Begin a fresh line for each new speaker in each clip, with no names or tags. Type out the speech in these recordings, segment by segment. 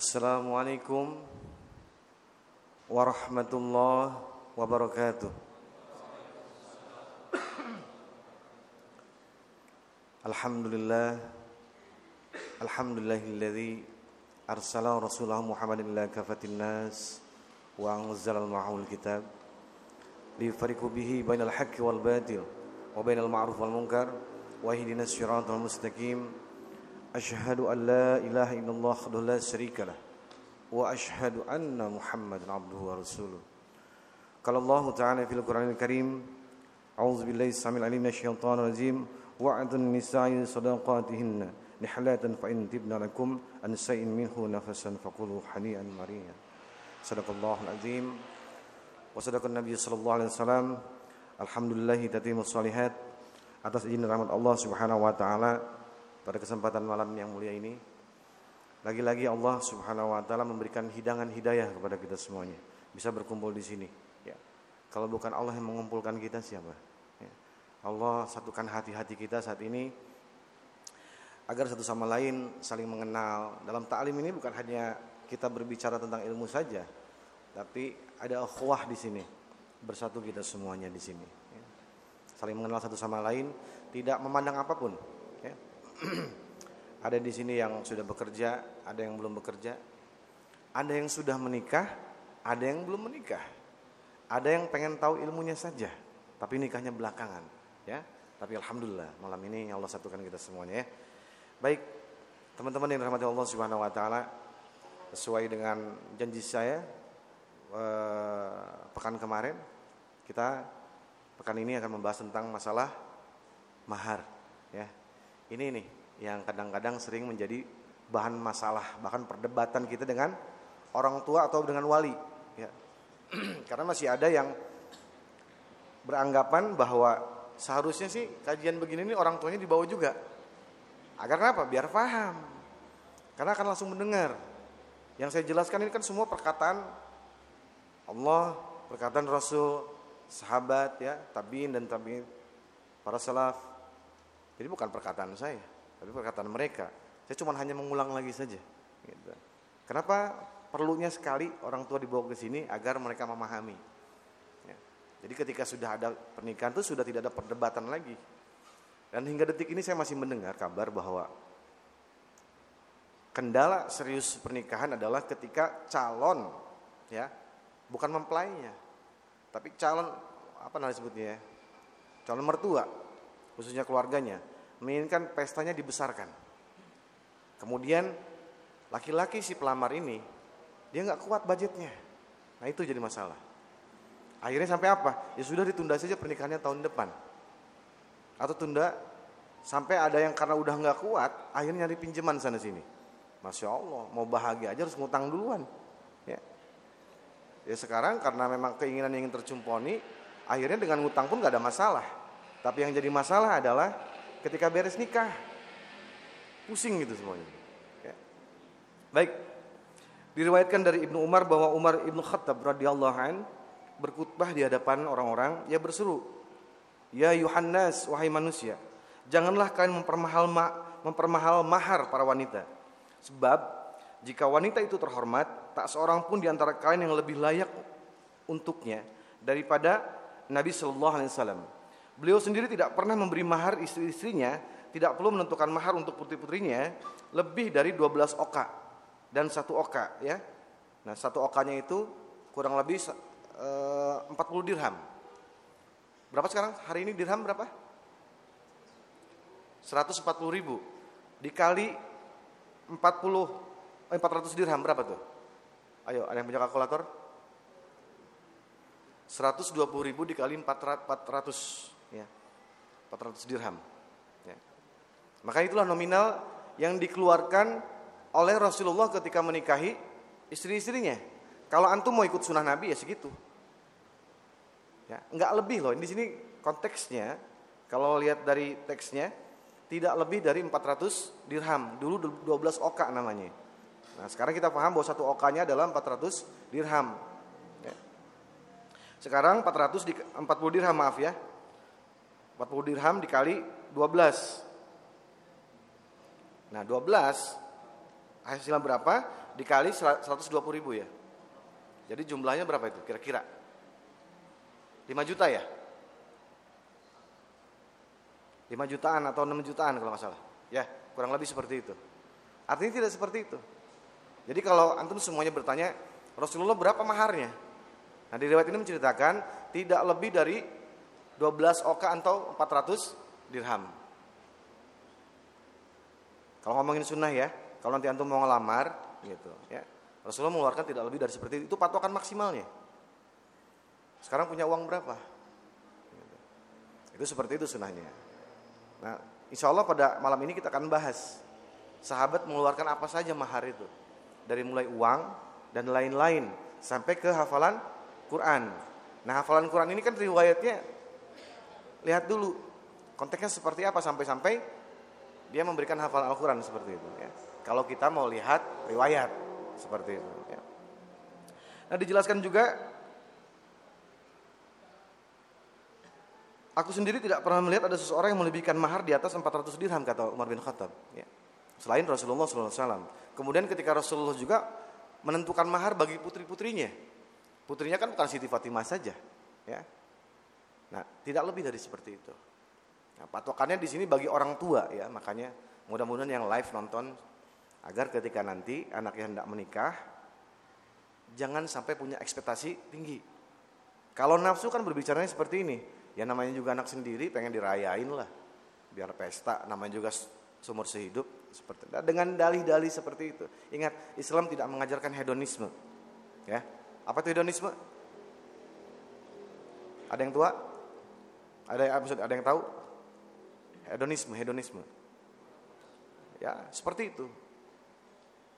Assalamualaikum warahmatullahi wabarakatuh. Alhamdulillah Alhamdulillahilladzi arsala rasulahu Muhammadin ila kafatin nas wa anzala ma'ahul kitab liyufariqu bihi bainal haqqi wal batil wa bainal ma'ruf wal munkar wa ihdinas siratal mustaqim أشهد أن لا إله إلا الله وحده لا شريك له وأشهد أن محمدا عبده ورسوله. قال الله تعالى في القرآن الكريم أعوذ بالله السميع العليم من الشيطان الرجيم وعد النساء صداقاتهن نحلة فإن تبن لكم أن منه نفسا فقولوا حنيئا مريا صدق الله العظيم. وصدق النبي صلى الله عليه وسلم. الحمد لله تتم الصالحات. atas izin rahmat Allah Subhanahu wa taala pada kesempatan malam yang mulia ini lagi-lagi Allah Subhanahu wa taala memberikan hidangan hidayah kepada kita semuanya bisa berkumpul di sini ya kalau bukan Allah yang mengumpulkan kita siapa Allah satukan hati-hati kita saat ini agar satu sama lain saling mengenal. Dalam ta'lim ini bukan hanya kita berbicara tentang ilmu saja, tapi ada ukhuwah di sini. Bersatu kita semuanya di sini. Ya. Saling mengenal satu sama lain, tidak memandang apa pun. Ada di sini yang sudah bekerja, ada yang belum bekerja, ada yang sudah menikah, ada yang belum menikah, ada yang pengen tahu ilmunya saja, tapi nikahnya belakangan ya. Tapi alhamdulillah malam ini Allah satukan kita semuanya ya. Baik, teman-teman yang dirahmati Allah Subhanahu wa taala, sesuai dengan janji saya eh, pekan kemarin kita pekan ini akan membahas tentang masalah mahar ya. Ini nih yang kadang-kadang sering menjadi bahan masalah bahkan perdebatan kita dengan orang tua atau dengan wali ya. Karena masih ada yang beranggapan bahwa seharusnya sih kajian begini ini orang tuanya dibawa juga. Agar kenapa? Biar paham. Karena akan langsung mendengar. Yang saya jelaskan ini kan semua perkataan Allah, perkataan Rasul, sahabat ya, tabiin dan tabiin, para salaf. Jadi bukan perkataan saya, tapi perkataan mereka. Saya cuma hanya mengulang lagi saja. Gitu. Kenapa perlunya sekali orang tua dibawa ke sini agar mereka memahami. Jadi ketika sudah ada pernikahan itu sudah tidak ada perdebatan lagi. Dan hingga detik ini saya masih mendengar kabar bahwa kendala serius pernikahan adalah ketika calon ya, bukan mempelainya, tapi calon apa namanya sebutnya ya? Calon mertua, khususnya keluarganya, menginginkan pestanya dibesarkan. Kemudian laki-laki si pelamar ini dia nggak kuat budgetnya. Nah itu jadi masalah. Akhirnya sampai apa? Ya sudah ditunda saja pernikahannya tahun depan. Atau tunda sampai ada yang karena udah nggak kuat, akhirnya nyari pinjaman sana sini. Masya Allah, mau bahagia aja harus ngutang duluan. Ya. ya sekarang karena memang keinginan ingin tercumponi, akhirnya dengan ngutang pun nggak ada masalah. Tapi yang jadi masalah adalah ketika beres nikah, pusing gitu semuanya. Ya. Baik, diriwayatkan dari Ibnu Umar bahwa Umar Ibnu Khattab radhiyallahu anhu berkhutbah di hadapan orang-orang, ia berseru, "Ya Yohanes, wahai manusia, janganlah kalian mempermahal ma mempermahal mahar para wanita. Sebab jika wanita itu terhormat, tak seorang pun di antara kalian yang lebih layak untuknya daripada Nabi Shallallahu alaihi wasallam. Beliau sendiri tidak pernah memberi mahar istri-istrinya, tidak perlu menentukan mahar untuk putri-putrinya lebih dari 12 oka dan satu oka ya. Nah, satu okanya itu kurang lebih 40 eh, dirham. Berapa sekarang? Hari ini dirham berapa? 140 ribu. Dikali 40, eh, 400 dirham berapa tuh? Ayo, ada yang punya kalkulator? 120 ribu dikali 400, ya. 400 dirham. Ya. Maka itulah nominal yang dikeluarkan oleh Rasulullah ketika menikahi istri-istrinya. Kalau antum mau ikut sunnah Nabi ya segitu. Ya, enggak lebih loh. Di sini konteksnya kalau lihat dari teksnya tidak lebih dari 400 dirham. Dulu 12 oka namanya. Nah, sekarang kita paham bahwa satu okanya adalah 400 dirham. Ya. Sekarang 400 di 40 dirham maaf ya. 40 dirham dikali 12. Nah, 12 hasilnya berapa? dikali 120 ribu ya. Jadi jumlahnya berapa itu kira-kira? 5 juta ya? 5 jutaan atau 6 jutaan kalau nggak salah. Ya, kurang lebih seperti itu. Artinya tidak seperti itu. Jadi kalau antum semuanya bertanya, Rasulullah berapa maharnya? Nah di riwayat ini menceritakan tidak lebih dari 12 oka atau 400 dirham. Kalau ngomongin sunnah ya, kalau nanti antum mau ngelamar gitu ya. Rasulullah mengeluarkan tidak lebih dari seperti itu. Itu patokan maksimalnya. Sekarang punya uang berapa? Itu seperti itu sunnahnya. Nah, insya Allah pada malam ini kita akan bahas sahabat mengeluarkan apa saja mahar itu. Dari mulai uang dan lain-lain sampai ke hafalan Quran. Nah, hafalan Quran ini kan riwayatnya lihat dulu konteksnya seperti apa sampai-sampai dia memberikan hafalan Al-Quran seperti itu. Ya. Kalau kita mau lihat riwayat seperti itu. Ya. Nah dijelaskan juga, aku sendiri tidak pernah melihat ada seseorang yang melebihkan mahar di atas 400 dirham kata Umar bin Khattab. Ya. Selain Rasulullah SAW. Kemudian ketika Rasulullah juga menentukan mahar bagi putri-putrinya. Putrinya kan bukan Siti Fatimah saja. Ya. Nah, tidak lebih dari seperti itu. Nah, patokannya di sini bagi orang tua ya, makanya mudah-mudahan yang live nonton agar ketika nanti anaknya hendak menikah jangan sampai punya ekspektasi tinggi. Kalau nafsu kan berbicaranya seperti ini, ya namanya juga anak sendiri pengen dirayain lah, biar pesta, namanya juga sumur sehidup seperti nah, dengan dalih-dalih seperti itu. Ingat, Islam tidak mengajarkan hedonisme. Ya. Apa itu hedonisme? Ada yang tua? Ada yang ada yang tahu? hedonisme, hedonisme. Ya, seperti itu.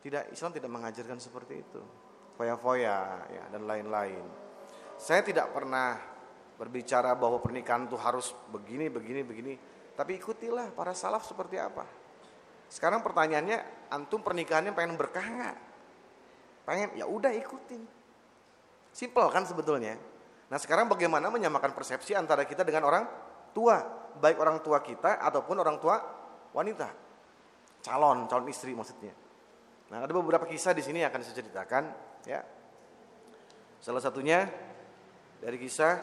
Tidak Islam tidak mengajarkan seperti itu. Foya-foya ya dan lain-lain. Saya tidak pernah berbicara bahwa pernikahan itu harus begini, begini, begini. Tapi ikutilah para salaf seperti apa. Sekarang pertanyaannya, antum pernikahannya pengen berkah nggak? Pengen, ya udah ikutin. Simple kan sebetulnya. Nah sekarang bagaimana menyamakan persepsi antara kita dengan orang tua? baik orang tua kita ataupun orang tua wanita. Calon, calon istri maksudnya. Nah, ada beberapa kisah di sini yang akan saya ceritakan, ya. Salah satunya dari kisah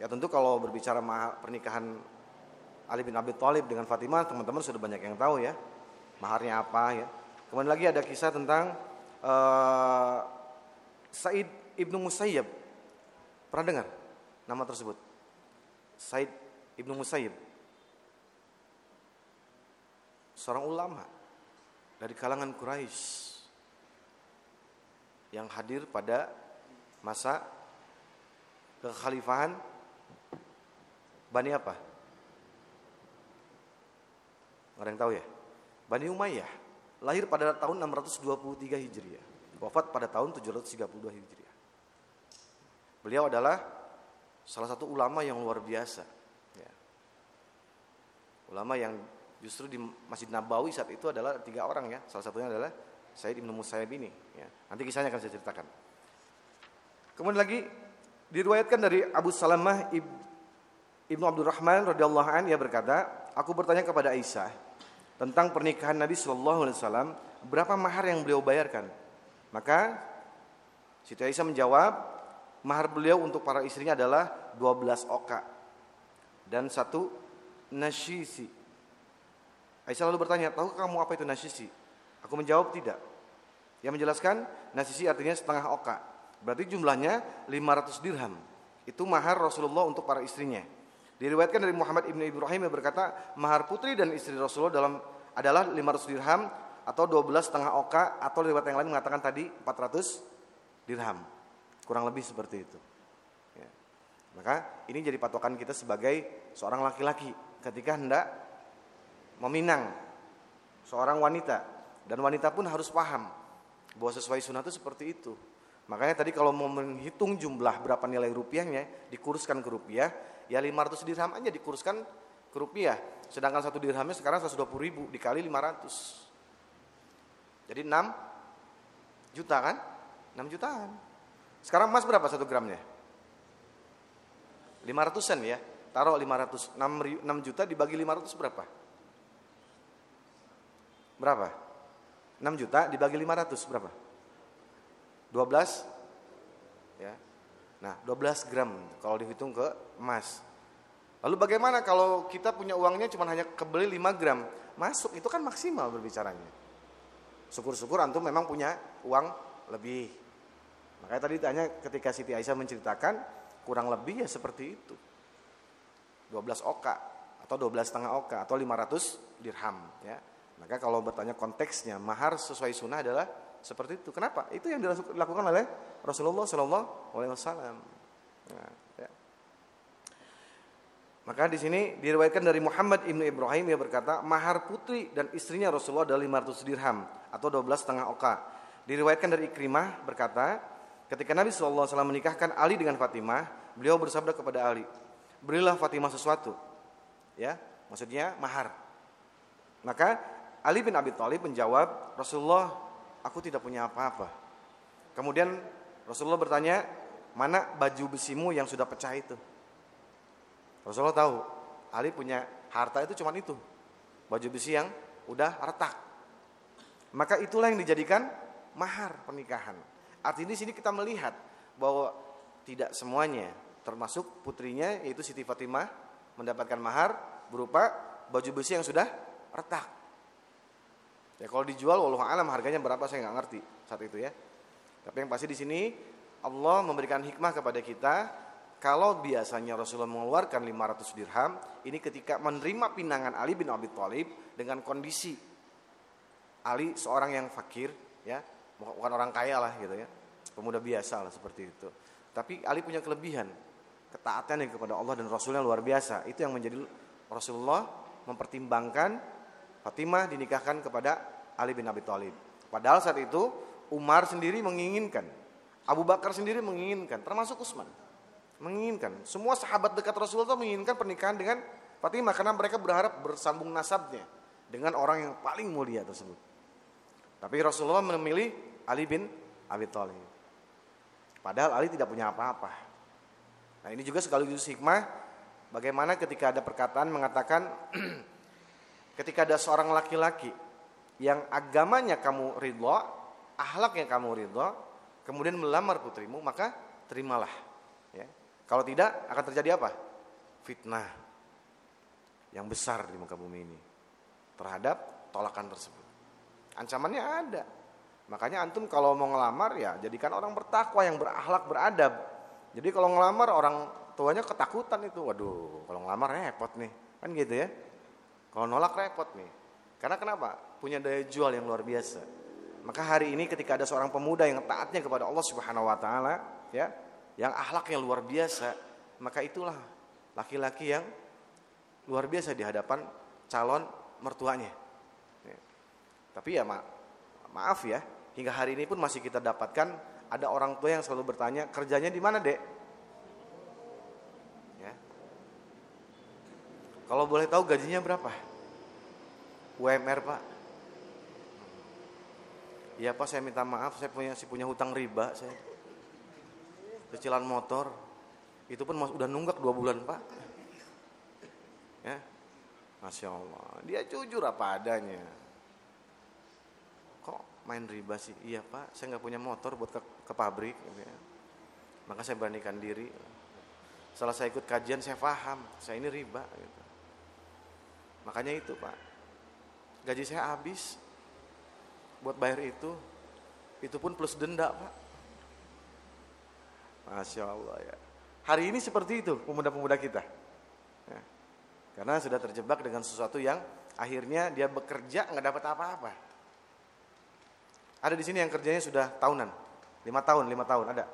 ya tentu kalau berbicara pernikahan Ali bin Abi Thalib dengan Fatimah, teman-teman sudah banyak yang tahu ya. Maharnya apa ya. Kemudian lagi ada kisah tentang uh, Said Ibnu Musayyab. Pernah dengar nama tersebut? Said Ibnu Musayyib seorang ulama dari kalangan Quraisy yang hadir pada masa kekhalifahan Bani apa? Ada yang tahu ya? Bani Umayyah lahir pada tahun 623 Hijriah, wafat pada tahun 732 Hijriah. Beliau adalah salah satu ulama yang luar biasa Ulama yang justru di Masjid Nabawi saat itu adalah tiga orang ya. Salah satunya adalah Said Ibnu Musayyib ini. Ya. Nanti kisahnya akan saya ceritakan. Kemudian lagi diriwayatkan dari Abu Salamah Ibnu Abdurrahman radhiyallahu an ia berkata, aku bertanya kepada Aisyah tentang pernikahan Nabi Shallallahu alaihi wasallam, berapa mahar yang beliau bayarkan? Maka Siti Aisyah menjawab, mahar beliau untuk para istrinya adalah 12 oka dan satu nasyisi. Aisyah lalu bertanya, tahu kamu apa itu nasyisi? Aku menjawab tidak. Dia menjelaskan, nasyisi artinya setengah oka. Berarti jumlahnya 500 dirham. Itu mahar Rasulullah untuk para istrinya. Diriwayatkan dari Muhammad ibnu Ibrahim yang berkata, mahar putri dan istri Rasulullah dalam adalah 500 dirham atau 12 setengah oka atau riwayat yang lain mengatakan tadi 400 dirham. Kurang lebih seperti itu. Ya. Maka ini jadi patokan kita sebagai seorang laki-laki ketika hendak meminang seorang wanita dan wanita pun harus paham bahwa sesuai sunnah itu seperti itu. Makanya tadi kalau mau menghitung jumlah berapa nilai rupiahnya dikuruskan ke rupiah, ya 500 dirham aja dikuruskan ke rupiah. Sedangkan satu dirhamnya sekarang 120 ribu dikali 500. Jadi 6 juta kan? 6 jutaan. Sekarang emas berapa satu gramnya? 500-an ya. Taruh 500, 6, juta dibagi 500 berapa? Berapa? 6 juta dibagi 500 berapa? 12 ya. Nah, 12 gram kalau dihitung ke emas. Lalu bagaimana kalau kita punya uangnya cuma hanya kebeli 5 gram? Masuk itu kan maksimal berbicaranya. Syukur-syukur antum memang punya uang lebih. Makanya tadi tanya ketika Siti Aisyah menceritakan kurang lebih ya seperti itu. 12 oka atau 12 setengah oka atau 500 dirham ya. Maka kalau bertanya konteksnya mahar sesuai sunnah adalah seperti itu. Kenapa? Itu yang dilakukan oleh Rasulullah Shallallahu Alaihi Wasallam. Nah, ya. Maka di sini diriwayatkan dari Muhammad ibnu Ibrahim yang berkata mahar putri dan istrinya Rasulullah adalah 500 dirham atau 12 setengah oka. Diriwayatkan dari Ikrimah berkata ketika Nabi Wasallam menikahkan Ali dengan Fatimah, beliau bersabda kepada Ali, berilah Fatimah sesuatu, ya, maksudnya mahar. Maka Ali bin Abi Thalib menjawab, Rasulullah, aku tidak punya apa-apa. Kemudian Rasulullah bertanya, mana baju besimu yang sudah pecah itu? Rasulullah tahu, Ali punya harta itu cuma itu. Baju besi yang udah retak. Maka itulah yang dijadikan mahar pernikahan. Artinya di sini kita melihat bahwa tidak semuanya termasuk putrinya yaitu Siti Fatimah mendapatkan mahar berupa baju besi yang sudah retak. Ya kalau dijual walau alam harganya berapa saya nggak ngerti saat itu ya. Tapi yang pasti di sini Allah memberikan hikmah kepada kita kalau biasanya Rasulullah mengeluarkan 500 dirham, ini ketika menerima pinangan Ali bin Abi Thalib dengan kondisi Ali seorang yang fakir, ya, bukan orang kaya lah gitu ya, pemuda biasa lah seperti itu. Tapi Ali punya kelebihan, ketaatan kepada Allah dan Rasulnya luar biasa. Itu yang menjadi Rasulullah mempertimbangkan Fatimah dinikahkan kepada Ali bin Abi Thalib. Padahal saat itu Umar sendiri menginginkan, Abu Bakar sendiri menginginkan, termasuk Utsman menginginkan. Semua sahabat dekat Rasulullah menginginkan pernikahan dengan Fatimah karena mereka berharap bersambung nasabnya dengan orang yang paling mulia tersebut. Tapi Rasulullah memilih Ali bin Abi Thalib. Padahal Ali tidak punya apa-apa. Nah ini juga sekaligus hikmah bagaimana ketika ada perkataan mengatakan Ketika ada seorang laki-laki yang agamanya kamu ridho, ahlaknya kamu ridho, kemudian melamar putrimu, maka terimalah. Ya. Kalau tidak, akan terjadi apa? Fitnah yang besar di muka bumi ini terhadap tolakan tersebut. Ancamannya ada. Makanya antum kalau mau ngelamar ya jadikan orang bertakwa yang berakhlak beradab. Jadi kalau ngelamar orang tuanya ketakutan itu, waduh, kalau ngelamar repot nih, kan gitu ya. Kalau nolak repot nih. Karena kenapa? Punya daya jual yang luar biasa. Maka hari ini ketika ada seorang pemuda yang taatnya kepada Allah Subhanahu wa taala, ya, yang akhlaknya luar biasa, maka itulah laki-laki yang luar biasa di hadapan calon mertuanya. Ya. Tapi ya ma maaf ya, hingga hari ini pun masih kita dapatkan ada orang tua yang selalu bertanya, kerjanya di mana, Dek? Kalau boleh tahu gajinya berapa? UMR pak. Iya pak saya minta maaf saya punya si punya hutang riba saya. Cicilan motor itu pun udah nunggak dua bulan pak. Ya, masya Allah dia jujur apa adanya. Main riba sih? Iya pak saya nggak punya motor buat ke, ke pabrik. Gitu ya. Maka saya beranikan diri. Setelah saya ikut kajian saya paham saya ini riba. Gitu. Makanya itu Pak, gaji saya habis buat bayar itu, itu pun plus denda Pak. Masya Allah ya. Hari ini seperti itu pemuda-pemuda kita. Ya. Karena sudah terjebak dengan sesuatu yang akhirnya dia bekerja nggak dapat apa-apa. Ada di sini yang kerjanya sudah tahunan, lima tahun, lima tahun ada.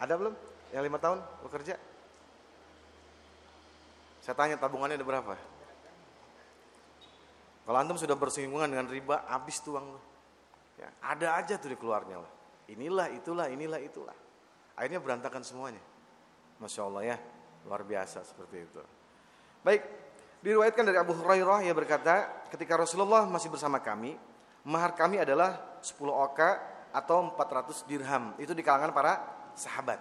Ada belum? Yang lima tahun bekerja? Saya tanya tabungannya ada berapa? Kalau antum sudah bersinggungan dengan riba, habis tuh uang Ya, ada aja tuh di keluarnya lah. Inilah, itulah, inilah, itulah. Akhirnya berantakan semuanya. Masya Allah ya, luar biasa seperti itu. Baik, diriwayatkan dari Abu Hurairah yang berkata, ketika Rasulullah masih bersama kami, mahar kami adalah 10 oka atau 400 dirham. Itu di kalangan para sahabat.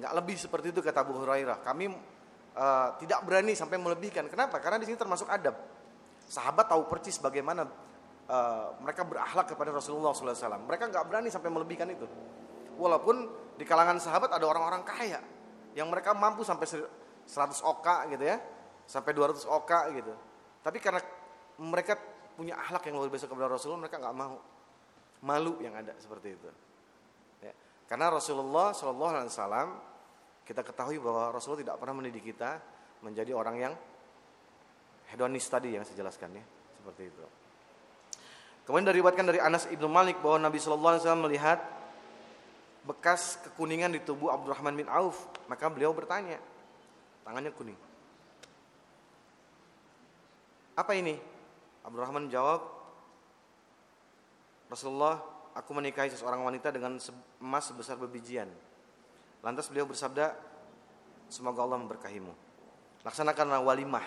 Nggak lebih seperti itu kata Abu Hurairah. Kami uh, tidak berani sampai melebihkan. Kenapa? Karena di sini termasuk adab. Sahabat tahu persis bagaimana uh, mereka berakhlak kepada Rasulullah SAW. Mereka nggak berani sampai melebihkan itu. Walaupun di kalangan sahabat ada orang-orang kaya yang mereka mampu sampai 100 oka gitu ya, sampai 200 oka gitu. Tapi karena mereka punya akhlak yang luar biasa kepada Rasulullah, mereka nggak mau. Malu yang ada seperti itu. Ya. Karena Rasulullah SAW kita ketahui bahwa Rasulullah tidak pernah mendidik kita menjadi orang yang hedonis tadi yang saya jelaskan ya, seperti itu. Kemudian diriwayatkan dari Anas ibnu Malik bahwa Nabi Shallallahu Alaihi Wasallam melihat bekas kekuningan di tubuh Abdurrahman bin Auf, maka beliau bertanya, tangannya kuning. Apa ini? Abdurrahman menjawab, Rasulullah, aku menikahi seseorang wanita dengan emas sebesar bebijian. Lantas beliau bersabda, semoga Allah memberkahimu. Laksanakanlah walimah,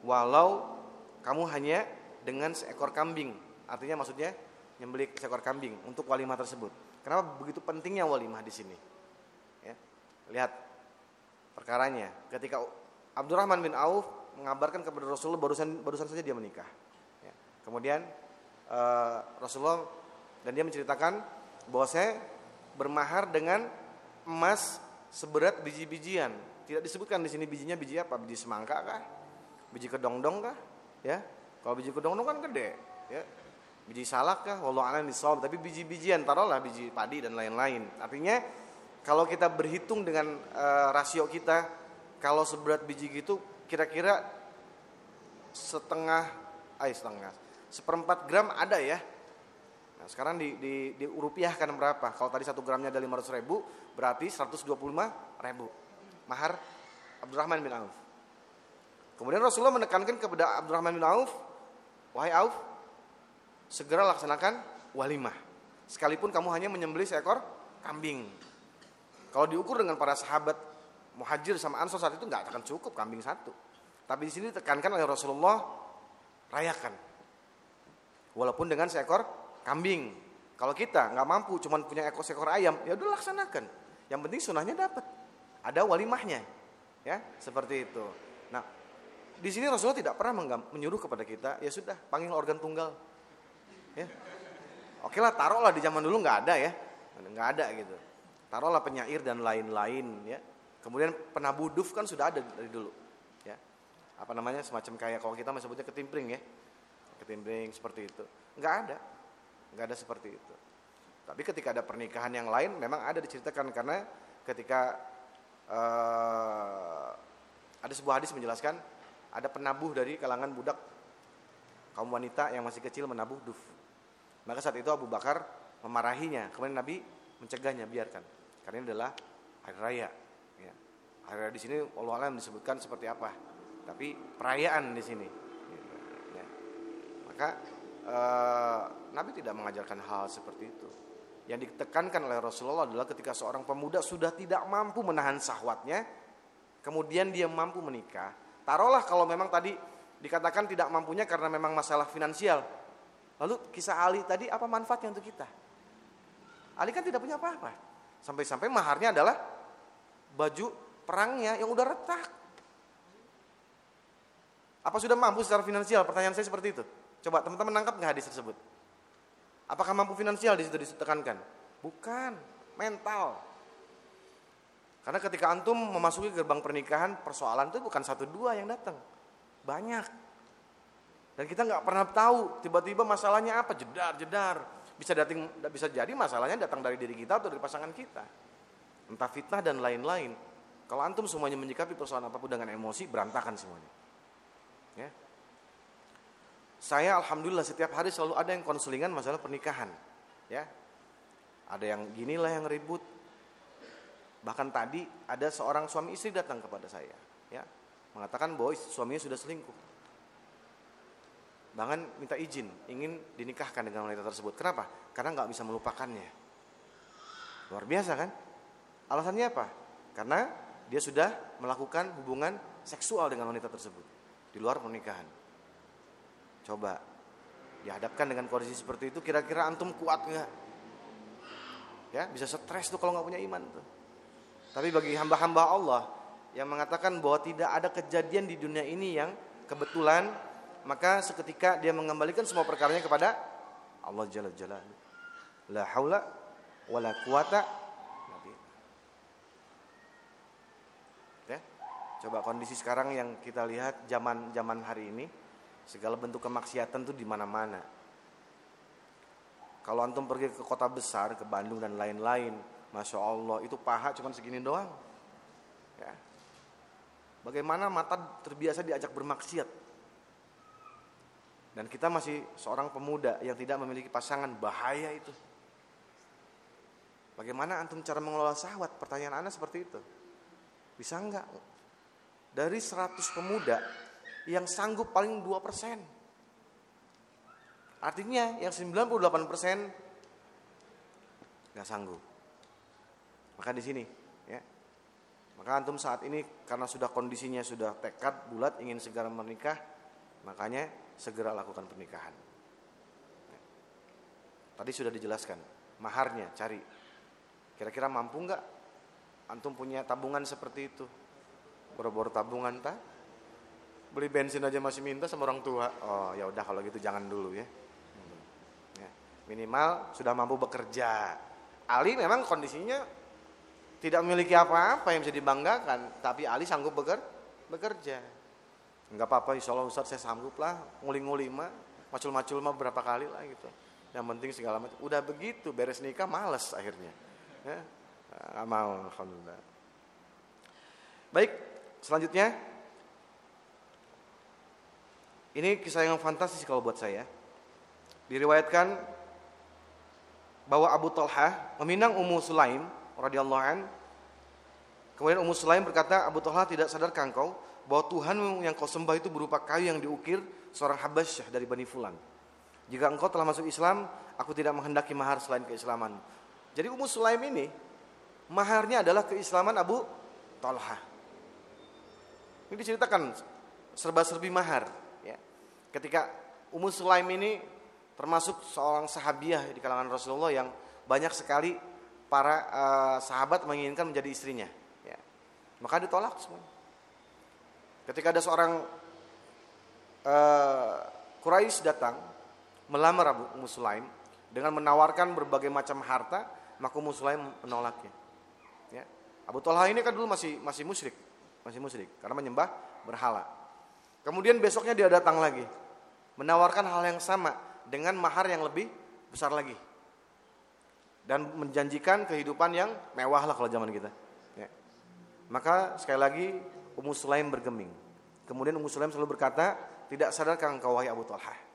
walau kamu hanya dengan seekor kambing. Artinya maksudnya nyembelih seekor kambing untuk walimah tersebut. Kenapa begitu pentingnya walimah di sini? Ya, lihat perkaranya. Ketika Abdurrahman bin Auf mengabarkan kepada Rasulullah barusan barusan saja dia menikah. Ya. Kemudian uh, Rasulullah dan dia menceritakan bahwa saya bermahar dengan emas seberat biji-bijian. Tidak disebutkan di sini bijinya biji apa? Biji semangka kah? Biji kedongdong kah? Ya. Kalau biji kedongdong kan gede, ya. Biji salak kah? Wallahu a'lam. Tapi biji-bijian taruhlah biji padi dan lain-lain. Artinya kalau kita berhitung dengan uh, rasio kita kalau seberat biji gitu kira-kira setengah, ay setengah, seperempat gram ada ya Nah, sekarang di, di, dirupiahkan berapa? Kalau tadi satu gramnya ada 500 ribu, berarti 125 ribu. Mahar Abdurrahman bin Auf. Kemudian Rasulullah menekankan kepada Abdurrahman bin Auf, wahai Auf, segera laksanakan walimah. Sekalipun kamu hanya menyembelih seekor kambing. Kalau diukur dengan para sahabat muhajir sama ansor saat itu nggak akan cukup kambing satu. Tapi di sini ditekankan oleh Rasulullah rayakan. Walaupun dengan seekor kambing. Kalau kita nggak mampu, cuma punya ekor seekor ayam, ya udah laksanakan. Yang penting sunahnya dapat. Ada walimahnya, ya seperti itu. Nah, di sini Rasulullah tidak pernah menyuruh kepada kita, ya sudah panggil organ tunggal. Ya. Oke lah, taruhlah di zaman dulu nggak ada ya, nggak ada gitu. Taruhlah penyair dan lain-lain ya. Kemudian penabuh duf kan sudah ada dari dulu. Ya. Apa namanya semacam kayak kalau kita sebutnya ketimpring ya. Ketimpring seperti itu. Nggak ada nggak ada seperti itu. Tapi ketika ada pernikahan yang lain, memang ada diceritakan karena ketika uh, ada sebuah hadis menjelaskan ada penabuh dari kalangan budak kaum wanita yang masih kecil menabuh duf. Maka saat itu Abu Bakar memarahinya, kemudian Nabi mencegahnya biarkan, karena ini adalah hari raya. Ya. Hari raya di sini Allah alam disebutkan seperti apa, tapi perayaan di sini. Ya. Maka uh, Nabi tidak mengajarkan hal seperti itu. Yang ditekankan oleh Rasulullah adalah ketika seorang pemuda sudah tidak mampu menahan sahwatnya, kemudian dia mampu menikah. Taruhlah kalau memang tadi dikatakan tidak mampunya karena memang masalah finansial. Lalu kisah Ali tadi apa manfaatnya untuk kita? Ali kan tidak punya apa-apa. Sampai-sampai maharnya adalah baju perangnya yang udah retak. Apa sudah mampu secara finansial? Pertanyaan saya seperti itu. Coba teman-teman nangkap nggak hadis tersebut? Apakah mampu finansial di situ ditekankan? Bukan, mental. Karena ketika antum memasuki gerbang pernikahan, persoalan itu bukan satu dua yang datang, banyak. Dan kita nggak pernah tahu tiba-tiba masalahnya apa, jedar jedar. Bisa datang, bisa jadi masalahnya datang dari diri kita atau dari pasangan kita. Entah fitnah dan lain-lain. Kalau antum semuanya menyikapi persoalan apa pun dengan emosi, berantakan semuanya. Ya. Saya alhamdulillah setiap hari selalu ada yang konselingan masalah pernikahan. Ya. Ada yang ginilah yang ribut. Bahkan tadi ada seorang suami istri datang kepada saya, ya. Mengatakan bahwa suaminya sudah selingkuh. Bahkan minta izin, ingin dinikahkan dengan wanita tersebut. Kenapa? Karena nggak bisa melupakannya. Luar biasa kan? Alasannya apa? Karena dia sudah melakukan hubungan seksual dengan wanita tersebut di luar pernikahan. Coba dihadapkan dengan kondisi seperti itu, kira-kira antum kuat nggak? Ya, bisa stres tuh kalau nggak punya iman tuh. Tapi bagi hamba-hamba Allah yang mengatakan bahwa tidak ada kejadian di dunia ini yang kebetulan maka seketika dia mengembalikan semua perkaranya kepada Allah Jalla Jalla. La haula wala quwata Ya. Coba kondisi sekarang yang kita lihat zaman zaman hari ini, segala bentuk kemaksiatan tuh di mana-mana. Kalau antum pergi ke kota besar, ke Bandung dan lain-lain, masya Allah itu paha cuma segini doang. Ya. Bagaimana mata terbiasa diajak bermaksiat, dan kita masih seorang pemuda yang tidak memiliki pasangan, bahaya itu. Bagaimana antum cara mengelola syahwat? Pertanyaan Anda seperti itu. Bisa enggak? Dari 100 pemuda yang sanggup paling 2%. Artinya yang 98% nggak sanggup. Maka di sini ya. Maka antum saat ini karena sudah kondisinya sudah tekad bulat ingin segera menikah, makanya segera lakukan pernikahan. Tadi sudah dijelaskan, maharnya cari. Kira-kira mampu nggak? Antum punya tabungan seperti itu? Boro-boro tabungan tak? Beli bensin aja masih minta sama orang tua. Oh ya udah kalau gitu jangan dulu ya. Hmm. ya. Minimal sudah mampu bekerja. Ali memang kondisinya tidak memiliki apa-apa yang bisa dibanggakan, tapi Ali sanggup bekerja. Enggak apa-apa insya Allah Ustaz saya sanggup lah. Nguli-nguli mah macul-macul mah berapa kali lah gitu. Yang penting segala macam. Udah begitu beres nikah males akhirnya. Ya nggak mau alhamdulillah. Baik selanjutnya. Ini kisah yang fantastis kalau buat saya. Diriwayatkan bahwa Abu Talha meminang Ummu Sulaim radhiyallahu an. Kemudian Ummu Sulaim berkata Abu Talha tidak sadar kangkau bahwa Tuhan yang kau sembah itu berupa kayu yang diukir seorang Habasyah dari Bani Fulan. Jika engkau telah masuk Islam, aku tidak menghendaki mahar selain keislaman. Jadi Ummu Sulaim ini maharnya adalah keislaman Abu Talha. Ini diceritakan serba-serbi mahar. Ya. Ketika Ummu Sulaim ini termasuk seorang sahabiah di kalangan Rasulullah yang banyak sekali para uh, sahabat menginginkan menjadi istrinya. Ya. Maka ditolak semua. Ketika ada seorang uh, Quraisy datang melamar Abu Musulaim dengan menawarkan berbagai macam harta, maka Musulaim menolaknya. Ya. Abu Talha ini kan dulu masih masih musyrik, masih musyrik karena menyembah berhala. Kemudian besoknya dia datang lagi menawarkan hal yang sama dengan mahar yang lebih besar lagi dan menjanjikan kehidupan yang mewah lah kalau zaman kita. Ya. Maka sekali lagi Ummu Sulaim bergeming. Kemudian Ummu Sulaim selalu berkata, tidak sadarkah engkau wahai Abu Talha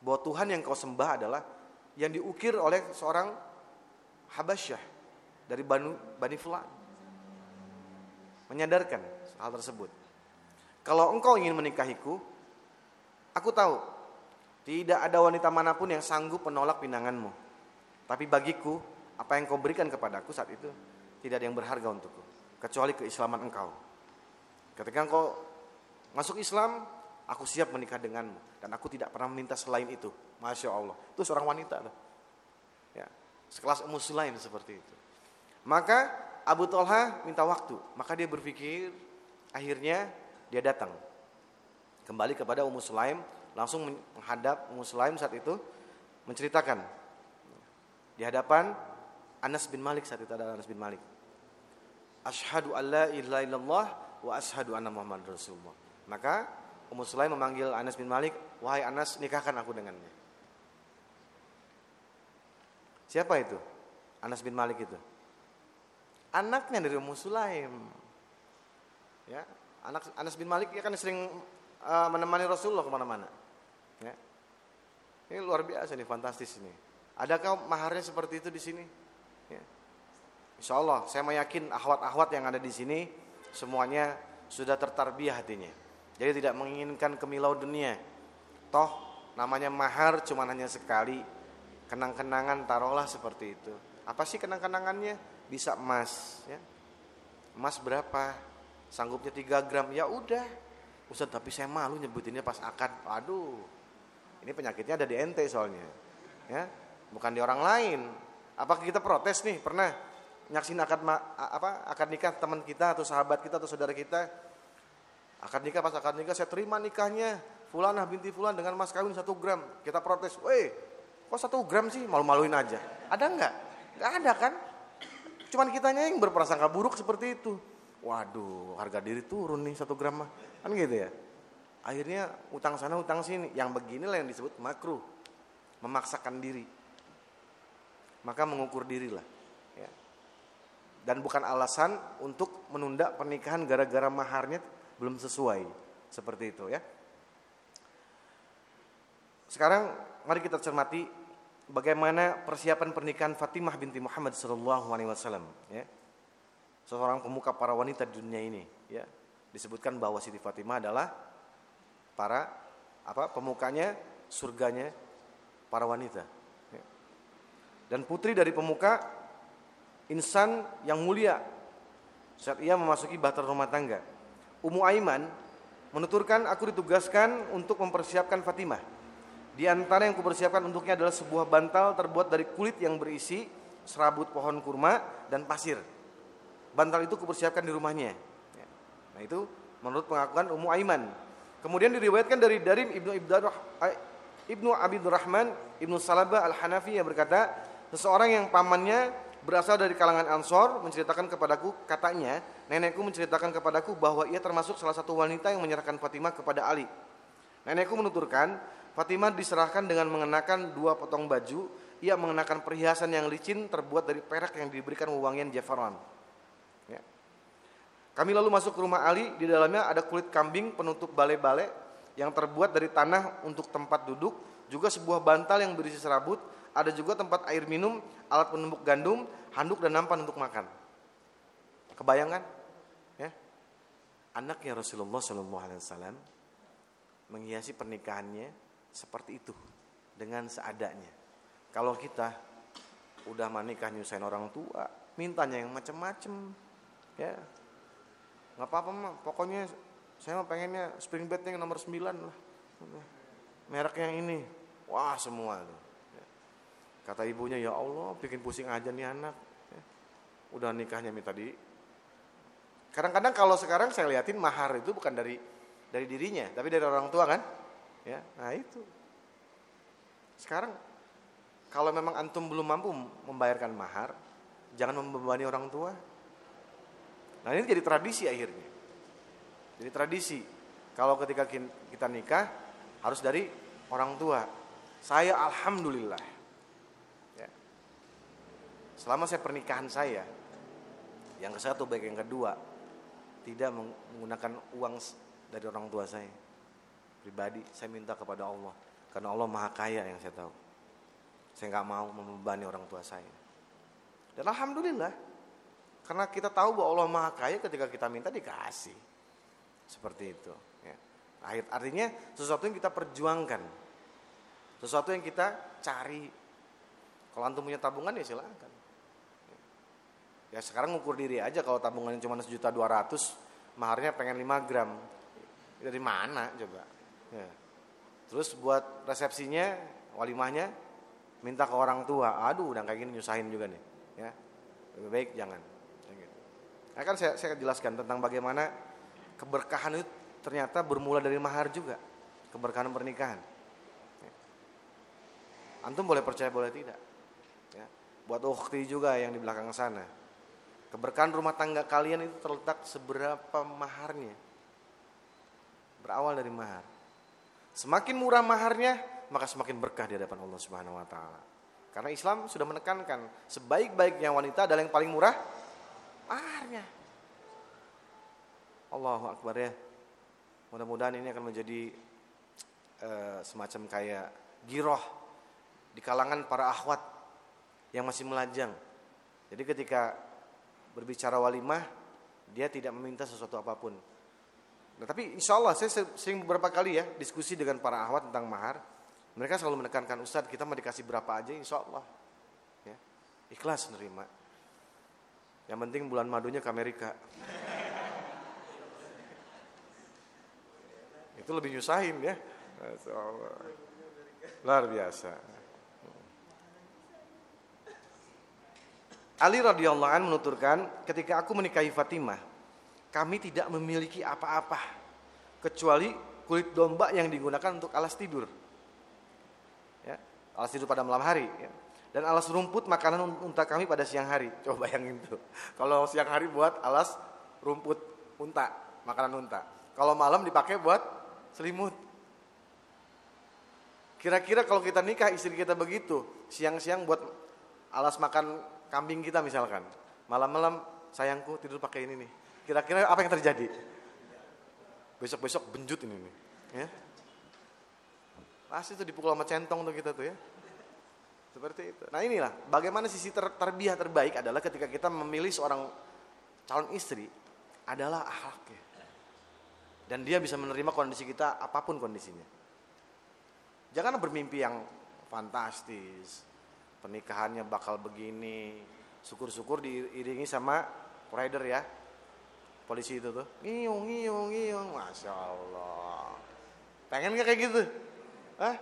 bahwa Tuhan yang kau sembah adalah yang diukir oleh seorang Habasyah dari Bani, Bani Fulan. Menyadarkan hal tersebut. Kalau engkau ingin menikahiku, aku tahu tidak ada wanita mana pun yang sanggup menolak pinanganmu. Tapi bagiku, apa yang kau berikan kepadaku saat itu tidak ada yang berharga untukku kecuali keislaman engkau. Ketika engkau masuk Islam, aku siap menikah denganmu dan aku tidak pernah meminta selain itu. Masya Allah, itu seorang wanita loh. Ya, sekelas Ummu Sulaim seperti itu. Maka Abu Talha minta waktu, maka dia berpikir, akhirnya dia datang kembali kepada Ummu Sulaim, langsung menghadap Ummu Sulaim saat itu menceritakan di hadapan Anas bin Malik saat itu ada Anas bin Malik. Ashadu an la ilaha illallah wa ashadu anna Muhammad Rasulullah. Maka Ummu Sulaim memanggil Anas bin Malik, "Wahai Anas, nikahkan aku dengannya." Siapa itu? Anas bin Malik itu. Anaknya dari Ummu Sulaim. Ya, anak Anas bin Malik ya kan sering uh, menemani Rasulullah ke mana-mana. Ya. Ini luar biasa nih, fantastis ini. Adakah maharnya seperti itu di sini? Ya. Insya Allah, saya meyakin ahwat-ahwat yang ada di sini semuanya sudah tertarbiyah hatinya. Jadi tidak menginginkan kemilau dunia. Toh namanya mahar cuma hanya sekali. Kenang-kenangan taruhlah seperti itu. Apa sih kenang-kenangannya? Bisa emas, ya. Emas berapa? Sanggupnya 3 gram. Ya udah. Ustaz, tapi saya malu nyebutinnya pas akad. Aduh. Ini penyakitnya ada di ente soalnya. Ya, bukan di orang lain. Apakah kita protes nih? Pernah nyaksin akad apa akad nikah teman kita atau sahabat kita atau saudara kita akad nikah pas akad nikah saya terima nikahnya Fulanah binti Fulan dengan mas kawin satu gram. Kita protes, weh kok satu gram sih malu-maluin aja. Ada nggak? Nggak ada kan? Cuman kitanya yang berprasangka buruk seperti itu. Waduh, harga diri turun nih satu gram mah. Kan gitu ya. Akhirnya utang sana utang sini. Yang beginilah yang disebut makruh. Memaksakan diri. Maka mengukur dirilah. Dan bukan alasan untuk menunda pernikahan gara-gara maharnya belum sesuai. Seperti itu ya. Sekarang mari kita cermati bagaimana persiapan pernikahan Fatimah binti Muhammad sallallahu alaihi wasallam ya. Seorang pemuka para wanita di dunia ini ya. Disebutkan bahwa Siti Fatimah adalah para apa pemukanya surganya para wanita ya. Dan putri dari pemuka insan yang mulia saat ia memasuki bahtera rumah tangga. Ummu Aiman menuturkan aku ditugaskan untuk mempersiapkan Fatimah di antara yang kupersiapkan untuknya adalah sebuah bantal terbuat dari kulit yang berisi serabut pohon kurma dan pasir. Bantal itu kupersiapkan di rumahnya. Ya. Nah itu menurut pengakuan Ummu Aiman. Kemudian diriwayatkan dari Darim Ibnu Ibnu Abidurrahman Ibnu Salabah Al-Hanafi yang berkata, seseorang yang pamannya berasal dari kalangan Ansor menceritakan kepadaku katanya nenekku menceritakan kepadaku bahwa ia termasuk salah satu wanita yang menyerahkan Fatimah kepada Ali. Nenekku menuturkan Fatimah diserahkan dengan mengenakan dua potong baju. Ia mengenakan perhiasan yang licin terbuat dari perak yang diberikan wewangian jafaran. Ya. Kami lalu masuk ke rumah Ali. Di dalamnya ada kulit kambing penutup bale-bale yang terbuat dari tanah untuk tempat duduk. Juga sebuah bantal yang berisi serabut. Ada juga tempat air minum, alat penumbuk gandum, handuk dan nampan untuk makan. Kebayangan? Ya. Anaknya Rasulullah SAW menghiasi pernikahannya seperti itu dengan seadanya. Kalau kita udah menikah nyusahin orang tua, mintanya yang macem-macem, ya nggak apa-apa mah. Pokoknya saya mah pengennya spring bed yang nomor 9 lah, merek yang ini, wah semua tuh. Kata ibunya ya Allah bikin pusing aja nih anak. Ya. Udah nikahnya minta di. Kadang-kadang kalau sekarang saya liatin mahar itu bukan dari dari dirinya, tapi dari orang tua kan. Ya, nah itu. Sekarang kalau memang antum belum mampu membayarkan mahar, jangan membebani orang tua. Nah ini jadi tradisi akhirnya. Jadi tradisi. Kalau ketika kita nikah harus dari orang tua. Saya alhamdulillah. Selama saya pernikahan saya, yang ke satu baik yang kedua, tidak menggunakan uang dari orang tua saya. Pribadi saya minta kepada Allah. Karena Allah maha kaya yang saya tahu. Saya nggak mau membebani orang tua saya. Dan alhamdulillah karena kita tahu bahwa Allah maha kaya ketika kita minta dikasih. Seperti itu ya. artinya sesuatu yang kita perjuangkan. Sesuatu yang kita cari. Kalau antum punya tabungan ya silakan ya sekarang ngukur diri aja kalau tabungannya cuma sejuta dua ratus maharnya pengen 5 gram dari mana coba Ya. Terus buat resepsinya, walimahnya minta ke orang tua. Aduh, udah kayak gini nyusahin juga nih. Ya. Lebih baik jangan. Gitu. Nah, kan saya, saya jelaskan tentang bagaimana keberkahan itu ternyata bermula dari mahar juga. Keberkahan pernikahan. Ya. Antum boleh percaya boleh tidak. Ya. Buat ukhti juga yang di belakang sana. Keberkahan rumah tangga kalian itu terletak seberapa maharnya. Berawal dari mahar. Semakin murah maharnya, maka semakin berkah di hadapan Allah Subhanahu wa taala. Karena Islam sudah menekankan sebaik-baiknya wanita adalah yang paling murah maharnya. Allahu akbar ya. Mudah-mudahan ini akan menjadi uh, semacam kayak giroh di kalangan para akhwat yang masih melajang. Jadi ketika berbicara walimah, dia tidak meminta sesuatu apa pun. Nah, tapi insya Allah saya sering beberapa kali ya diskusi dengan para ahwat tentang mahar. Mereka selalu menekankan Ustadz kita mau dikasih berapa aja insya Allah. Ya, ikhlas nerima. Yang penting bulan madunya ke Amerika. Itu lebih nyusahin ya. Luar biasa. Ali radhiyallahu an menuturkan ketika aku menikahi Fatimah kami tidak memiliki apa-apa kecuali kulit domba yang digunakan untuk alas tidur. Ya, alas tidur pada malam hari. Ya. Dan alas rumput makanan unta kami pada siang hari. Coba bayangin tuh. Kalau siang hari buat alas rumput unta, makanan unta. Kalau malam dipakai buat selimut. Kira-kira kalau kita nikah istri kita begitu, siang-siang buat alas makan kambing kita misalkan. Malam-malam sayangku tidur pakai ini nih. Kira-kira apa yang terjadi? Besok-besok benjut ini nih. Ya. Pasti tuh dipukul sama centong tuh kita tuh ya. Seperti itu. Nah inilah bagaimana sisi ter terbiah terbaik adalah ketika kita memilih seorang calon istri adalah akhlaknya. Dan dia bisa menerima kondisi kita apa pun kondisinya. Jangan bermimpi yang fantastis. Pernikahannya bakal begini. Syukur-syukur diiringi sama rider ya. Polisi itu tuh. Ngiyung, ngiyung, ngiyung. Masya Allah. Pengen gak kayak gitu? Hah?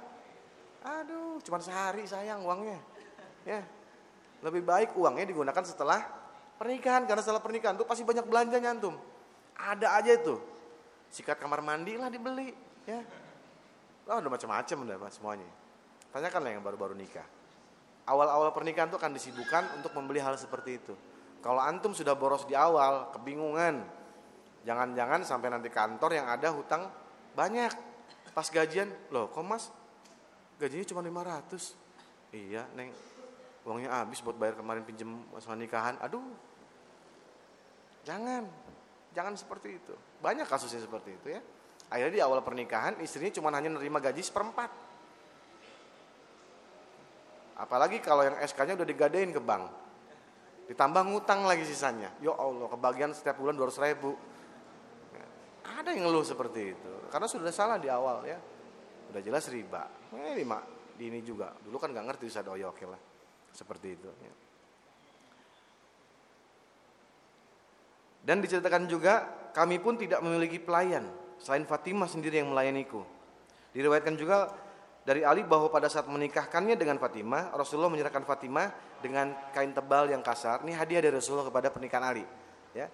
Aduh, cuma sehari sayang uangnya. Ya. Lebih baik uangnya digunakan setelah pernikahan karena setelah pernikahan tuh pasti banyak belanja nyantum. Ada aja itu. Sikat kamar mandi lah dibeli, ya. Oh, udah macam-macam udah semuanya. Tanyakan lah yang baru-baru nikah. Awal-awal pernikahan tuh akan disibukkan untuk membeli hal seperti itu. Kalau antum sudah boros di awal, kebingungan. Jangan-jangan sampai nanti kantor yang ada hutang banyak. Pas gajian, loh kok mas? Gajinya cuma 500 iya neng. Uangnya habis buat bayar kemarin pinjem masalah nikahan. Aduh. Jangan. Jangan seperti itu. Banyak kasusnya seperti itu ya. Akhirnya di awal pernikahan istrinya cuma hanya nerima gaji seperempat apalagi kalau yang SK-nya udah digadein ke bank. Ditambah ngutang lagi sisanya. Ya Allah kebagian setiap bulan 200 ribu. Ada yang ngeluh seperti itu. Karena sudah salah di awal ya. Udah jelas riba. Eh lima. Di ini juga. Dulu kan nggak ngerti bisa doyok ya lah. Seperti itu ya. dan diceritakan juga kami pun tidak memiliki pelayan. Selain Fatimah sendiri yang melayaniku. Diriwayatkan juga dari Ali bahwa pada saat menikahkannya dengan Fatimah Rasulullah menyerahkan Fatimah dengan kain tebal yang kasar ini hadiah dari Rasulullah kepada pernikahan Ali ya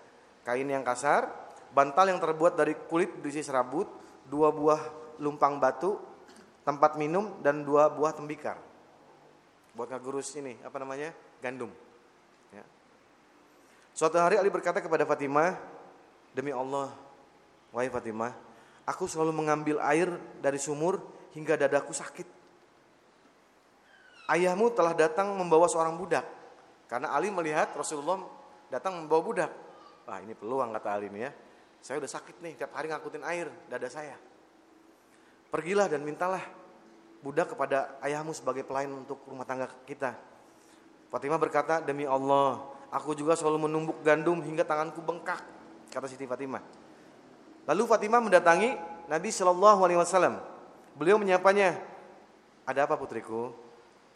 kain yang kasar bantal yang terbuat dari kulit berisi serabut dua buah lumpang batu, tempat minum dan dua buah tembikar. Buat ngagurus ini, apa namanya? Gandum. Ya. Suatu hari Ali berkata kepada Fatimah, "Demi Allah, wahai Fatimah, aku selalu mengambil air dari sumur hingga dadaku sakit. Ayahmu telah datang membawa seorang budak." Karena Ali melihat Rasulullah datang membawa budak. Wah, ini peluang kata Ali ini ya. Saya udah sakit nih, tiap hari ngangkutin air dada saya. Pergilah dan mintalah budak kepada ayahmu sebagai pelayan untuk rumah tangga kita. Fatimah berkata, demi Allah, aku juga selalu menumbuk gandum hingga tanganku bengkak, kata Siti Fatimah. Lalu Fatimah mendatangi Nabi Shallallahu Alaihi Wasallam. Beliau menyapanya, ada apa putriku?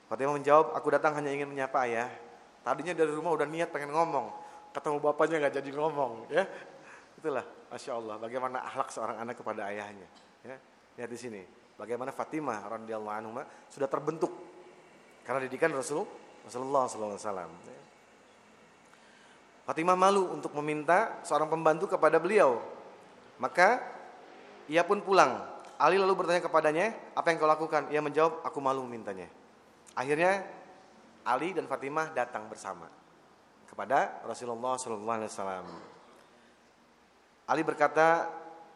Fatimah menjawab, aku datang hanya ingin menyapa ayah. Tadinya dari rumah udah niat pengen ngomong, ketemu bapaknya nggak jadi ngomong, ya. Itulah, masya Allah, bagaimana akhlak seorang anak kepada ayahnya. Ya. Lihat di sini, bagaimana Fatimah radhiyallahu anhu sudah terbentuk karena didikan Rasul Rasulullah SAW. Fatimah malu untuk meminta seorang pembantu kepada beliau. Maka ia pun pulang. Ali lalu bertanya kepadanya, apa yang kau lakukan? Ia menjawab, aku malu memintanya. Akhirnya Ali dan Fatimah datang bersama kepada Rasulullah SAW. Ali berkata,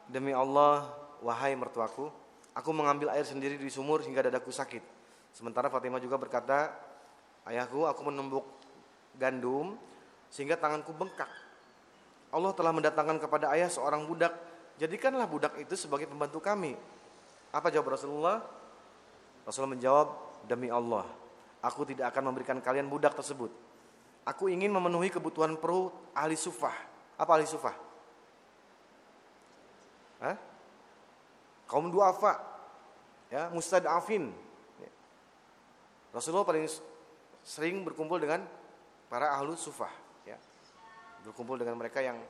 demi Allah, wahai mertuaku, aku mengambil air sendiri di sumur hingga dadaku sakit. Sementara Fatimah juga berkata, ayahku, aku menumbuk gandum sehingga tanganku bengkak. Allah telah mendatangkan kepada ayah seorang budak, jadikanlah budak itu sebagai pembantu kami. Apa jawab Rasulullah? Rasulullah menjawab, demi Allah, aku tidak akan memberikan kalian budak tersebut. Aku ingin memenuhi kebutuhan perut ahli sufah. Apa ahli sufah? Hah? kaum duafa, ya, mustadafin. Rasulullah paling sering berkumpul dengan para ahlu sufah, ya. Berkumpul dengan mereka yang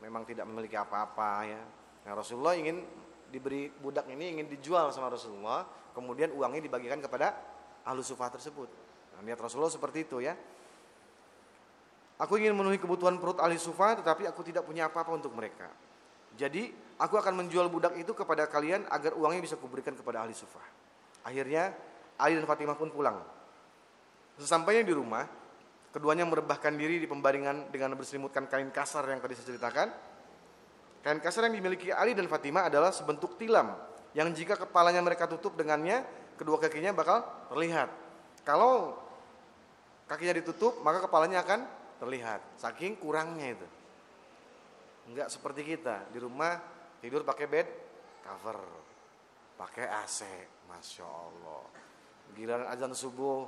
memang tidak memiliki apa-apa, ya. Nah, Rasulullah ingin diberi budak ini ingin dijual sama Rasulullah, kemudian uangnya dibagikan kepada ahlu sufah tersebut. Nah, niat Rasulullah seperti itu ya. Aku ingin memenuhi kebutuhan perut ahli sufah tetapi aku tidak punya apa-apa untuk mereka. Jadi Aku akan menjual budak itu kepada kalian agar uangnya bisa kuberikan kepada ahli sufah. Akhirnya Ali dan Fatimah pun pulang. Sesampainya di rumah, keduanya merebahkan diri di pembaringan dengan berselimutkan kain kasar yang tadi saya ceritakan. Kain kasar yang dimiliki Ali dan Fatimah adalah sebentuk tilam yang jika kepalanya mereka tutup dengannya, kedua kakinya bakal terlihat. Kalau kakinya ditutup, maka kepalanya akan terlihat. Saking kurangnya itu. Enggak seperti kita di rumah Tidur pakai bed cover, pakai AC, masya Allah. Giliran azan subuh,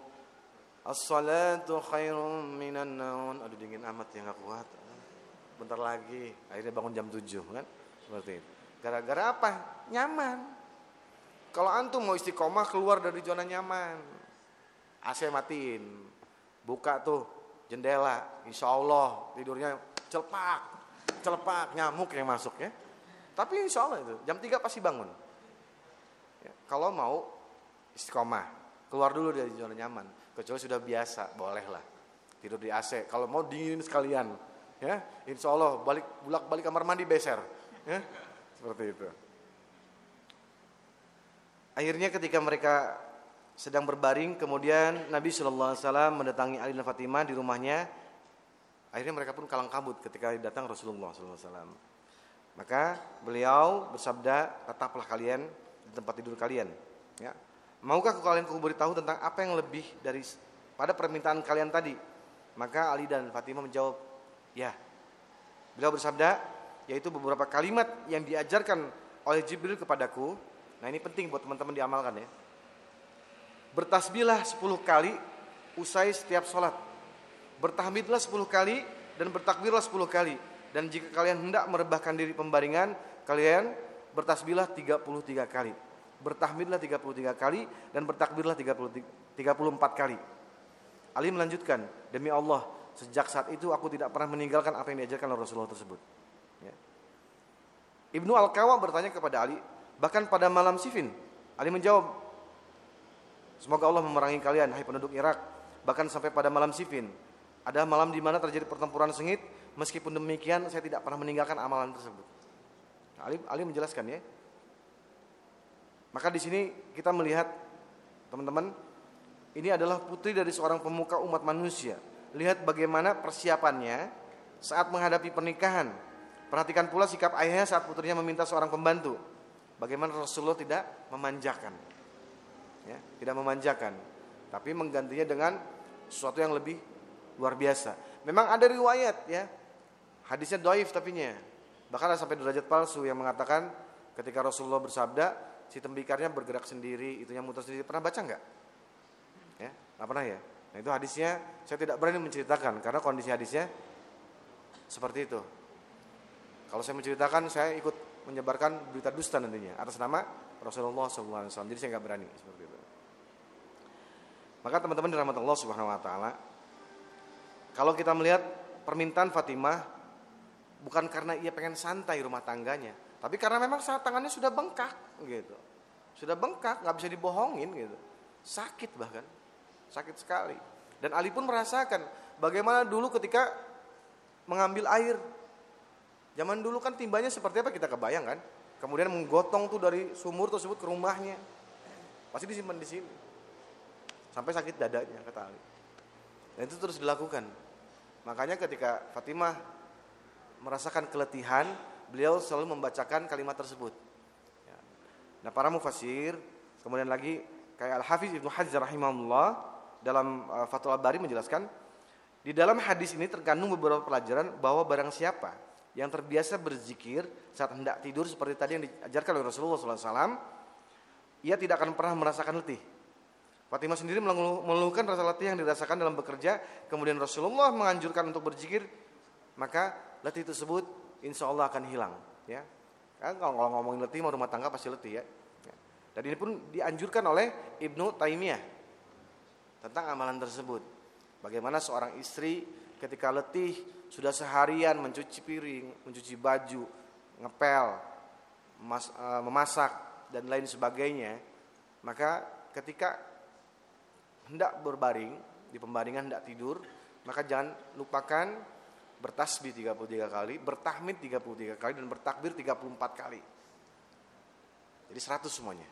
as-salatu khairum minan naun. Aduh dingin amat ya nggak kuat. Bentar lagi, akhirnya bangun jam 7 kan? Seperti itu. Gara-gara apa? Nyaman. Kalau antum mau istiqomah keluar dari zona nyaman, AC matiin, buka tuh jendela, insya Allah tidurnya celepak, celepak nyamuk yang masuk ya. Tapi insya Allah itu jam 3 pasti bangun. Ya, kalau mau istiqomah, keluar dulu dari zona nyaman. Kecuali sudah biasa, bolehlah tidur di AC. Kalau mau dingin sekalian, ya insya Allah balik bulak balik kamar mandi beser, ya seperti itu. Akhirnya ketika mereka sedang berbaring, kemudian Nabi Shallallahu Alaihi Wasallam mendatangi Ali dan Fatimah di rumahnya. Akhirnya mereka pun kalang kabut ketika datang Rasulullah Shallallahu Alaihi Wasallam. Maka beliau bersabda, tetaplah kalian di tempat tidur kalian. Ya. Maukah kalian ku beritahu tentang apa yang lebih dari pada permintaan kalian tadi? Maka Ali dan Fatimah menjawab, ya. Beliau bersabda, yaitu beberapa kalimat yang diajarkan oleh Jibril kepadaku. Nah ini penting buat teman-teman diamalkan ya. Bertasbihlah 10 kali usai setiap sholat. Bertahmidlah 10 kali dan bertakbirlah 10 kali dan jika kalian hendak merebahkan diri pembaringan, kalian bertasbihlah 33 kali. Bertahmidlah 33 kali dan bertakbirlah 34 kali. Ali melanjutkan, demi Allah, sejak saat itu aku tidak pernah meninggalkan apa yang diajarkan oleh Rasulullah tersebut. Ya. Ibnu Al-Kawa bertanya kepada Ali, bahkan pada malam Sifin, Ali menjawab, Semoga Allah memerangi kalian, hai penduduk Irak, bahkan sampai pada malam Sifin. Ada malam di mana terjadi pertempuran sengit, Meskipun demikian saya tidak pernah meninggalkan amalan tersebut. Ali, Ali menjelaskan ya. Maka di sini kita melihat teman-teman ini adalah putri dari seorang pemuka umat manusia. Lihat bagaimana persiapannya saat menghadapi pernikahan. Perhatikan pula sikap ayahnya saat putrinya meminta seorang pembantu. Bagaimana Rasulullah tidak memanjakan. Ya, tidak memanjakan, tapi menggantinya dengan sesuatu yang lebih luar biasa. Memang ada riwayat ya, Hadisnya doif tapinya. Bahkan ada sampai derajat palsu yang mengatakan ketika Rasulullah bersabda, si tembikarnya bergerak sendiri, itunya muter sendiri. Pernah baca nggak? Ya, nggak pernah ya. Nah itu hadisnya saya tidak berani menceritakan karena kondisi hadisnya seperti itu. Kalau saya menceritakan, saya ikut menyebarkan berita dusta nantinya atas nama Rasulullah SAW. Jadi saya nggak berani seperti itu. Maka teman-teman dirahmati Allah Subhanahu Wa Taala, kalau kita melihat permintaan Fatimah bukan karena ia pengen santai rumah tangganya, tapi karena memang saat tangannya sudah bengkak gitu. Sudah bengkak, nggak bisa dibohongin gitu. Sakit bahkan. Sakit sekali. Dan Ali pun merasakan bagaimana dulu ketika mengambil air. Zaman dulu kan timbanya seperti apa kita kebayang kan? Kemudian menggotong tuh dari sumur tersebut ke rumahnya. Pasti disimpan di sini. Sampai sakit dadanya kata Ali. Dan itu terus dilakukan. Makanya ketika Fatimah merasakan keletihan, beliau selalu membacakan kalimat tersebut. Ya. Nah, para mufasir, kemudian lagi kayak Al-Hafiz Ibnu Hajar rahimahullah dalam uh, Fathul Bari menjelaskan, di dalam hadis ini terkandung beberapa pelajaran bahwa barang siapa yang terbiasa berzikir saat hendak tidur seperti tadi yang diajarkan oleh Rasulullah SAW, ia tidak akan pernah merasakan letih. Fatimah sendiri mengeluhkan rasa letih yang dirasakan dalam bekerja, kemudian Rasulullah menganjurkan untuk berzikir, maka letih tersebut insya Allah akan hilang. Ya, kan kalau ngomongin letih mau rumah tangga pasti letih ya. ya. Dan ini pun dianjurkan oleh Ibnu Taimiyah tentang amalan tersebut. Bagaimana seorang istri ketika letih sudah seharian mencuci piring, mencuci baju, ngepel, mas, e, memasak dan lain sebagainya, maka ketika hendak berbaring di pembaringan hendak tidur, maka jangan lupakan bertasbih 33 kali, bertahmid 33 kali dan bertakbir 34 kali. Jadi 100 semuanya.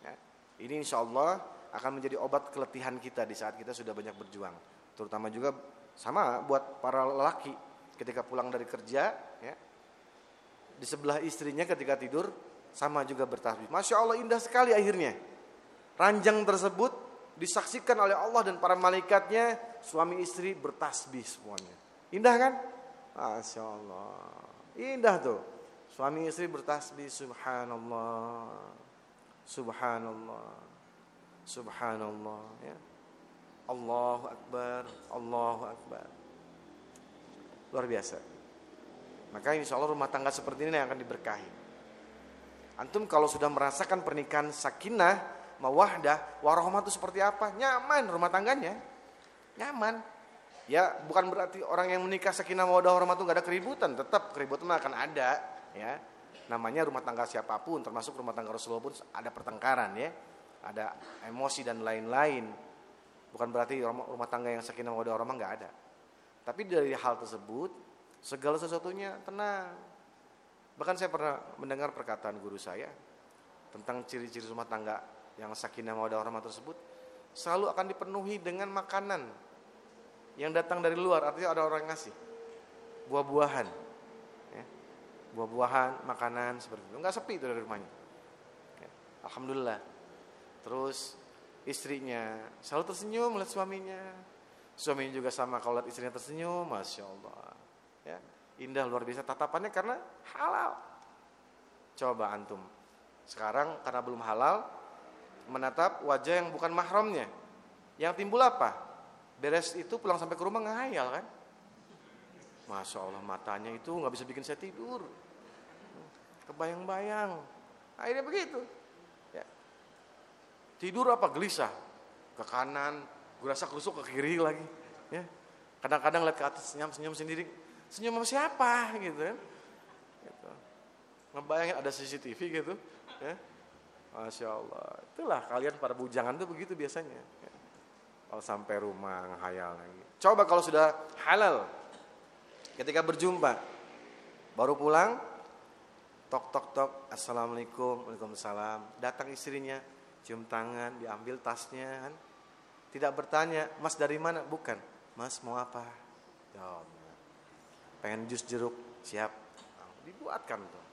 Ya. Ini insya Allah akan menjadi obat keletihan kita di saat kita sudah banyak berjuang. Terutama juga sama buat para lelaki ketika pulang dari kerja, ya, di sebelah istrinya ketika tidur sama juga bertasbih. Masya Allah indah sekali akhirnya. Ranjang tersebut disaksikan oleh Allah dan para malaikatnya suami istri bertasbih semuanya. Indah kan? Masya Allah. Indah tuh. Suami istri bertasbih subhanallah. Subhanallah. Subhanallah ya. Allahu akbar, Allahu akbar. Luar biasa. Maka insya Allah rumah tangga seperti ini yang akan diberkahi. Antum kalau sudah merasakan pernikahan sakinah, mawahdah, warahmah itu seperti apa? Nyaman rumah tangganya. Nyaman. Ya, bukan berarti orang yang menikah sakinah mawadah warahmah itu gak ada keributan, tetap keributan akan ada, ya. Namanya rumah tangga siapa pun, termasuk rumah tangga Rasulullah pun ada pertengkaran, ya. Ada emosi dan lain-lain. Bukan berarti rumah tangga yang sakinah mawadah warahmah nggak ada. Tapi dari hal tersebut, segala sesuatunya tenang. Bahkan saya pernah mendengar perkataan guru saya tentang ciri-ciri rumah tangga yang sakinah mawadah warahmah tersebut selalu akan dipenuhi dengan makanan yang datang dari luar artinya ada orang yang ngasih buah-buahan ya. buah-buahan makanan seperti itu nggak sepi itu dari rumahnya ya. alhamdulillah terus istrinya selalu tersenyum melihat suaminya. Suaminya juga sama kalau lihat istrinya tersenyum masya allah. Ya indah luar biasa tatapannya karena halal. Coba antum sekarang karena belum halal menatap wajah yang bukan mahramnya. Yang timbul apa? Beres itu pulang sampai ke rumah ngayal kan? Masya Allah matanya itu nggak bisa bikin saya tidur. Kebayang-bayang. Akhirnya begitu. Tidur apa gelisah ke kanan gue rasa kerusuk ke kiri lagi ya kadang-kadang lihat ke atas senyum-senyum sendiri senyum sama siapa gitu kan gitu. ngebayangin ada CCTV gitu ya Masya Allah itulah kalian para bujangan tuh begitu biasanya ya. Kalau sampai rumah ngehayal lagi. Coba kalau sudah halal. Ketika berjumpa. Baru pulang. Tok tok tok. Assalamualaikum. Waalaikumsalam. Datang istrinya. Cium tangan. Diambil tasnya. Kan. Tidak bertanya. Mas dari mana? Bukan. Mas mau apa? Jawab. Pengen jus jeruk. Siap. Dibuatkan tuh.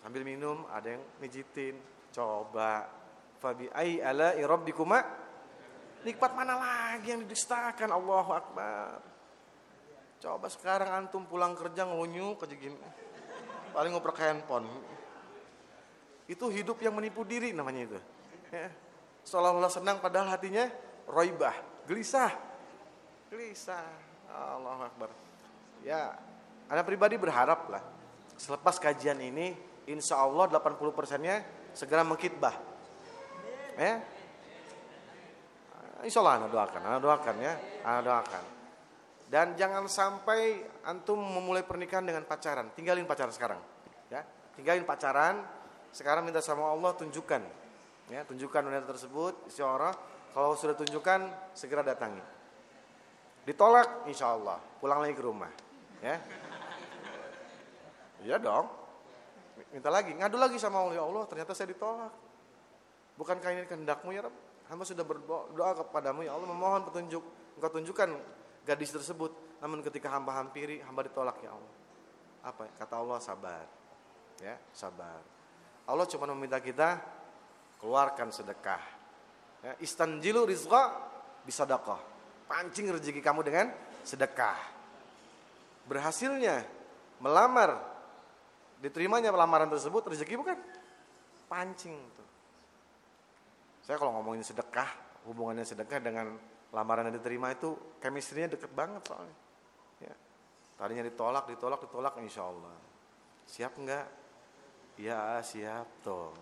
Sambil minum. Ada yang mijitin. Coba. Fabi ai ala irabbikuma Nikmat mana lagi yang didustakan Allahu Akbar. Coba sekarang antum pulang kerja ngelunyu aja gini. Paling ngoprek handphone. Itu hidup yang menipu diri namanya itu. Ya. Seolah-olah senang padahal hatinya roibah, gelisah. Gelisah. Allahu Akbar. Ya, Anda pribadi berharap lah. Selepas kajian ini, insya Allah 80 persennya segera mengkitbah. Ya, Insya Allah anak doakan, anak doakan ya, anak doakan. Dan jangan sampai antum memulai pernikahan dengan pacaran, tinggalin pacaran sekarang, ya, tinggalin pacaran. Sekarang minta sama Allah tunjukkan, ya, tunjukkan wanita tersebut, Allah. Kalau sudah tunjukkan, segera datangi. Ditolak, insya Allah, pulang lagi ke rumah, ya. Iya dong, minta lagi, ngadu lagi sama Allah, ya Allah, ternyata saya ditolak. Bukankah ini kehendakmu ya Rabb? hamba sudah berdoa kepadamu ya Allah. Memohon petunjuk. Engkau tunjukkan gadis tersebut. Namun ketika hamba hampiri hamba ditolak ya Allah. Apa? Kata Allah sabar. Ya sabar. Allah cuma meminta kita keluarkan sedekah ya, istanjilu rizqa bisadaqah pancing rezeki kamu dengan sedekah berhasilnya melamar diterimanya lamaran tersebut rezeki bukan pancing tuh saya kalau ngomongin sedekah, hubungannya sedekah dengan lamaran yang diterima itu chemistry-nya deket banget soalnya. Ya. Tadinya ditolak, ditolak, ditolak insya Allah. Siap enggak? Ya siap toh.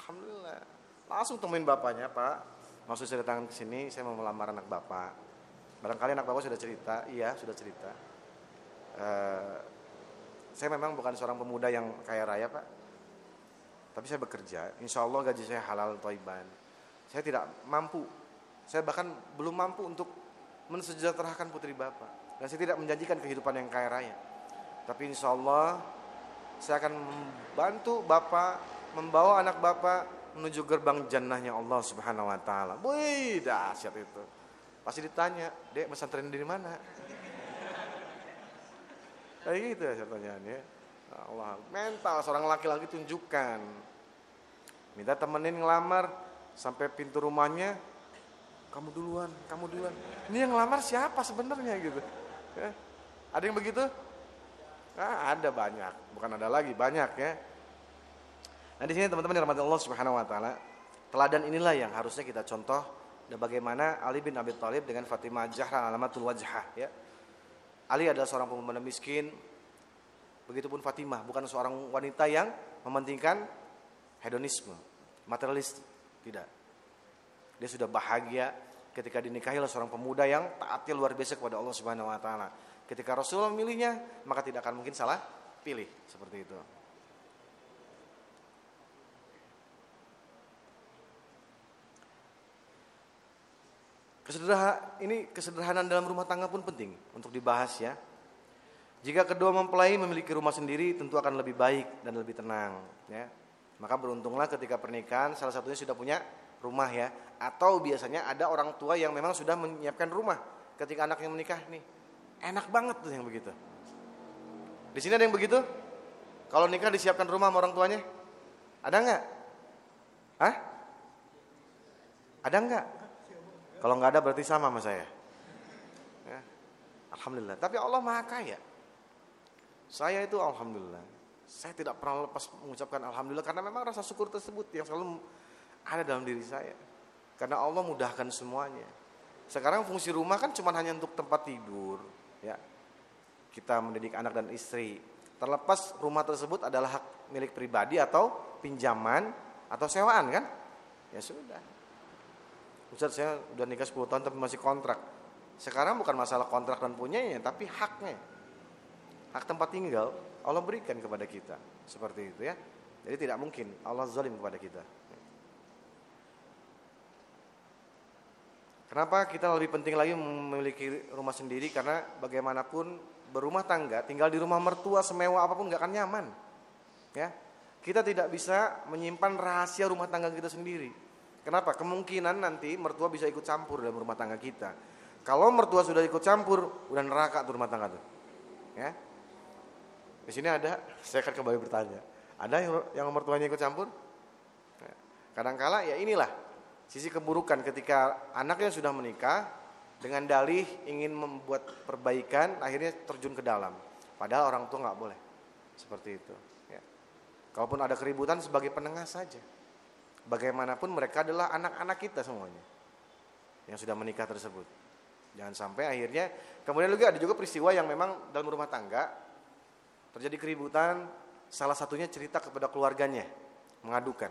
Alhamdulillah. Langsung temuin bapaknya pak. Maksud saya datang ke sini, saya mau melamar anak bapak. Barangkali anak bapak sudah cerita, iya sudah cerita. Uh, saya memang bukan seorang pemuda yang kaya raya pak tapi saya bekerja, insya Allah gaji saya halal toiban. Saya tidak mampu, saya bahkan belum mampu untuk mensejahterakan putri bapak. Dan saya tidak menjanjikan kehidupan yang kaya raya. Tapi insya Allah saya akan membantu bapak membawa anak bapak menuju gerbang jannahnya Allah Subhanahu wa taala. Wih, dahsyat itu. Pasti ditanya, "Dek, pesantren dari mana?" Kayak gitu ya pertanyaannya. Allah, mental seorang laki-laki tunjukkan. Minta temenin ngelamar sampai pintu rumahnya, kamu duluan, kamu duluan. Ini yang ngelamar siapa sebenarnya gitu? Ya. Ada yang begitu? Nah, ada banyak, bukan ada lagi banyak ya. Nah di sini teman-teman yang Allah Subhanahu Wa Taala, teladan inilah yang harusnya kita contoh dan bagaimana Ali bin Abi Thalib dengan Fatimah Zahra alamatul wajhah ya. Ali adalah seorang pemuda miskin, begitupun Fatimah bukan seorang wanita yang mementingkan hedonisme, materialistik, tidak. Dia sudah bahagia ketika dinikahi oleh seorang pemuda yang taatnya luar biasa kepada Allah Subhanahu wa taala. Ketika Rasulullah memilihnya, maka tidak akan mungkin salah pilih seperti itu. Kesederhana, ini kesederhanaan dalam rumah tangga pun penting untuk dibahas ya. Jika kedua mempelai memiliki rumah sendiri tentu akan lebih baik dan lebih tenang ya. Maka beruntunglah ketika pernikahan salah satunya sudah punya rumah ya. Atau biasanya ada orang tua yang memang sudah menyiapkan rumah ketika anaknya menikah nih. Enak banget tuh yang begitu. Di sini ada yang begitu? Kalau nikah disiapkan rumah sama orang tuanya? Ada nggak? Hah? ada nggak kalau nggak ada berarti sama sama saya ya. alhamdulillah tapi Allah maha kaya saya itu alhamdulillah saya tidak pernah lepas mengucapkan alhamdulillah karena memang rasa syukur tersebut yang selalu ada dalam diri saya. Karena Allah mudahkan semuanya. Sekarang fungsi rumah kan cuma hanya untuk tempat tidur, ya. Kita mendidik anak dan istri. Terlepas rumah tersebut adalah hak milik pribadi atau pinjaman atau sewaan kan? Ya sudah. Ustaz saya udah nikah 10 tahun tapi masih kontrak. Sekarang bukan masalah kontrak dan punyanya, tapi haknya. Hak tempat tinggal Allah berikan kepada kita. Seperti itu ya. Jadi tidak mungkin Allah zalim kepada kita. Kenapa kita lebih penting lagi memiliki rumah sendiri karena bagaimanapun berumah tangga tinggal di rumah mertua semewah apa pun nggak akan nyaman. Ya. Kita tidak bisa menyimpan rahasia rumah tangga kita sendiri. Kenapa? Kemungkinan nanti mertua bisa ikut campur dalam rumah tangga kita. Kalau mertua sudah ikut campur, udah neraka tuh rumah tangga tuh. Ya. Di sini ada, saya akan kembali bertanya. Ada yang yang mertuanya ikut campur? Ya. Kadangkala ya inilah Sisi keburukan ketika anaknya sudah menikah dengan dalih ingin membuat perbaikan akhirnya terjun ke dalam. Padahal orang tua nggak boleh seperti itu. Ya. Kalaupun ada keributan sebagai penengah saja. Bagaimanapun mereka adalah anak-anak kita semuanya yang sudah menikah tersebut. Jangan sampai akhirnya kemudian juga ada juga peristiwa yang memang dalam rumah tangga terjadi keributan salah satunya cerita kepada keluarganya mengadukan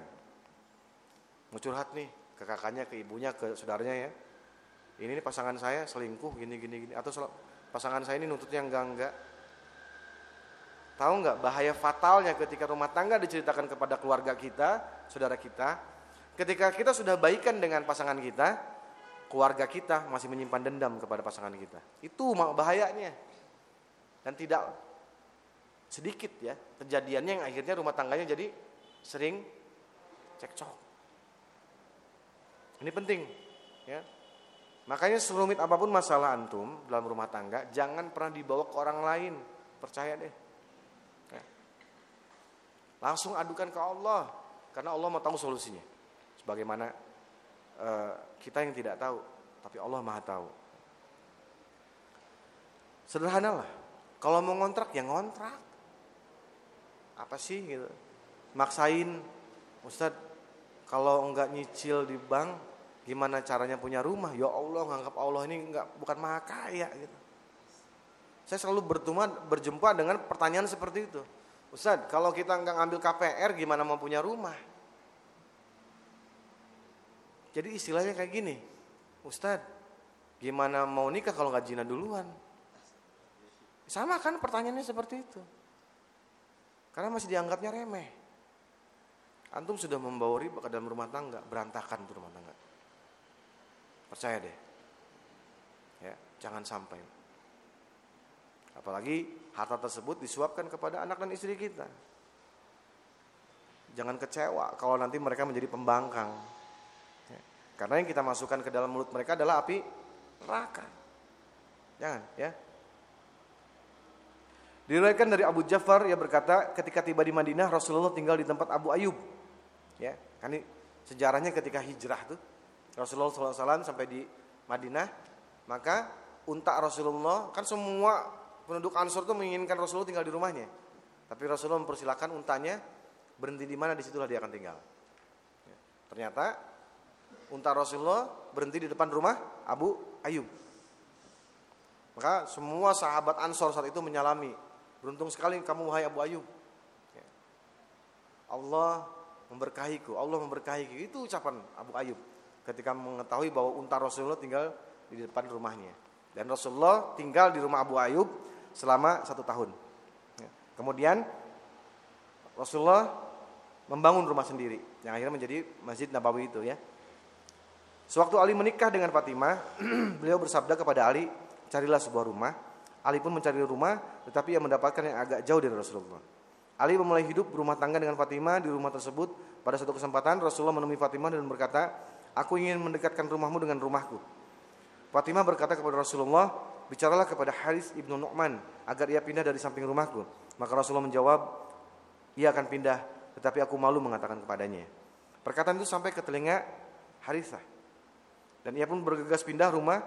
curhat nih ke kakaknya, ke ibunya, ke saudaranya ya. Ini nih pasangan saya selingkuh gini gini gini atau pasangan saya ini nuntutnya enggak enggak. Tahu nggak bahaya fatalnya ketika rumah tangga diceritakan kepada keluarga kita, saudara kita, ketika kita sudah baikan dengan pasangan kita, keluarga kita masih menyimpan dendam kepada pasangan kita. Itu bahayanya. Dan tidak sedikit ya kejadiannya yang akhirnya rumah tangganya jadi sering cekcok. Ini penting, ya. Makanya serumit apa pun masalah antum dalam rumah tangga, jangan pernah dibawa ke orang lain. Percaya deh. Langsung adukan ke Allah, karena Allah mau tahu solusinya. Sebagaimana uh, kita yang tidak tahu, tapi Allah maha tahu. Sederhana lah. Kalau mau ngontrak ya ngontrak. Apa sih gitu? Maksain, Ustadz, kalau enggak nyicil di bank, Gimana caranya punya rumah? Ya Allah, nganggap Allah ini enggak bukan maha kaya gitu. Saya selalu bertemu berjumpa dengan pertanyaan seperti itu. Ustaz, kalau kita enggak ngambil KPR gimana mau punya rumah? Jadi istilahnya kayak gini. Ustaz, gimana mau nikah kalau nggak zina duluan? Sama kan pertanyaannya seperti itu. Karena masih dianggapnya remeh. Antum sudah membawa riba ke dalam rumah tangga, berantakan tuh rumah tangga. Percaya deh. Ya, jangan sampai. Apalagi harta tersebut disuapkan kepada anak dan istri kita. Jangan kecewa kalau nanti mereka menjadi pembangkang. Ya, karena yang kita masukkan ke dalam mulut mereka adalah api neraka. Jangan ya. Diriwayatkan dari Abu Ja'far ia berkata ketika tiba di Madinah Rasulullah tinggal di tempat Abu Ayub. Ya, kan sejarahnya ketika hijrah tuh Rasulullah SAW sampai di Madinah maka unta Rasulullah kan semua penduduk Ansor itu menginginkan Rasulullah tinggal di rumahnya. Tapi Rasulullah mempersilahkan untanya berhenti di mana di situlah dia akan tinggal. Ya. Ternyata unta Rasulullah berhenti di depan rumah Abu Ayub. Maka semua sahabat Ansor saat itu menyalami. Beruntung sekali kamu wahai Abu Ayub. Ya. Allah memberkahiku, Allah memberkahiku. Itu ucapan Abu Ayub ketika mengetahui bahwa unta Rasulullah tinggal di depan rumahnya. Dan Rasulullah tinggal di rumah Abu Ayub selama satu tahun. Ya. Kemudian Rasulullah membangun rumah sendiri yang akhirnya menjadi Masjid Nabawi itu ya. Sewaktu Ali menikah dengan Fatimah, beliau bersabda kepada Ali, "Carilah sebuah rumah." Ali pun mencari rumah, tetapi ia mendapatkan yang agak jauh dari Rasulullah. Ali memulai hidup berumah tangga dengan Fatimah di rumah tersebut. Pada satu kesempatan Rasulullah menemui Fatimah dan berkata, "Aku ingin mendekatkan rumahmu dengan rumahku." Fatimah berkata kepada Rasulullah, bicaralah kepada Haris ibnu Nu'man agar ia pindah dari samping rumahku. Maka Rasulullah menjawab, ia akan pindah, tetapi aku malu mengatakan kepadanya. Perkataan itu sampai ke telinga Harithah. Dan ia pun bergegas pindah rumah.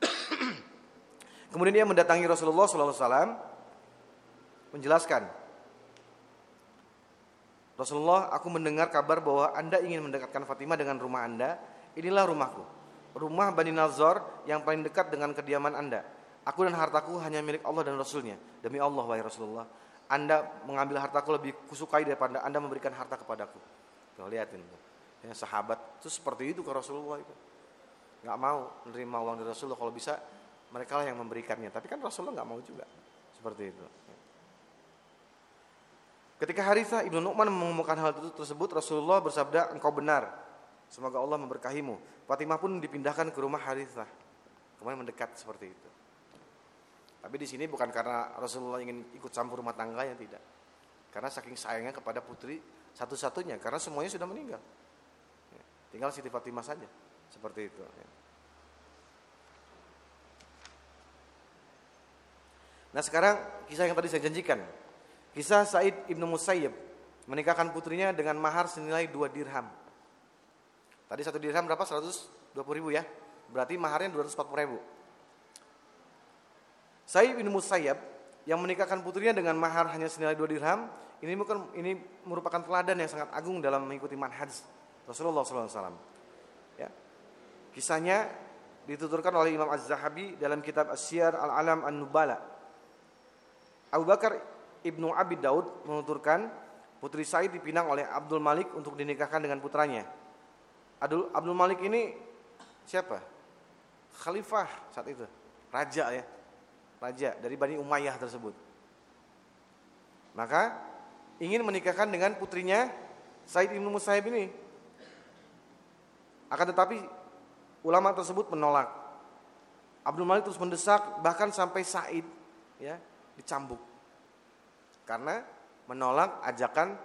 Kemudian dia mendatangi Rasulullah SAW menjelaskan, Rasulullah, aku mendengar kabar bahwa Anda ingin mendekatkan Fatimah dengan rumah Anda. Inilah rumahku rumah Bani Nazar yang paling dekat dengan kediaman Anda. Aku dan hartaku hanya milik Allah dan Rasulnya. Demi Allah, wahai Rasulullah. Anda mengambil hartaku lebih kusukai daripada Anda memberikan harta kepadaku. Tuh, lihatin. Ya, sahabat itu seperti itu ke Rasulullah itu. Gak mau menerima uang dari Rasulullah. Kalau bisa mereka lah yang memberikannya. Tapi kan Rasulullah gak mau juga. Seperti itu. Ketika Harithah ibnu Nu'man mengumumkan hal itu tersebut, Rasulullah bersabda, engkau benar. Semoga Allah memberkahimu. Fatimah pun dipindahkan ke rumah Harithah. Kemudian mendekat seperti itu. Tapi di sini bukan karena Rasulullah ingin ikut campur rumah tangga ya tidak. Karena saking sayangnya kepada putri satu-satunya karena semuanya sudah meninggal. Ya, tinggal Siti Fatimah saja seperti itu. Ya. Nah sekarang kisah yang tadi saya janjikan. Kisah Said ibnu Musayyib menikahkan putrinya dengan mahar senilai dua dirham. Tadi satu dirham berapa? 120 ribu ya. Berarti maharnya 240 ribu. Sayyid bin Musayyab yang menikahkan putrinya dengan mahar hanya senilai dua dirham, ini bukan ini merupakan teladan yang sangat agung dalam mengikuti manhaj Rasulullah SAW. Ya. Kisahnya dituturkan oleh Imam Az-Zahabi dalam kitab Asyar Al-Alam An-Nubala. Abu Bakar Ibnu Abi Daud menuturkan putri Said dipinang oleh Abdul Malik untuk dinikahkan dengan putranya. Abdul, Abdul Malik ini siapa? Khalifah saat itu, raja ya, raja dari Bani Umayyah tersebut. Maka ingin menikahkan dengan putrinya Said ibnu Musaib ini. Akan tetapi ulama tersebut menolak. Abdul Malik terus mendesak bahkan sampai Said ya dicambuk karena menolak ajakan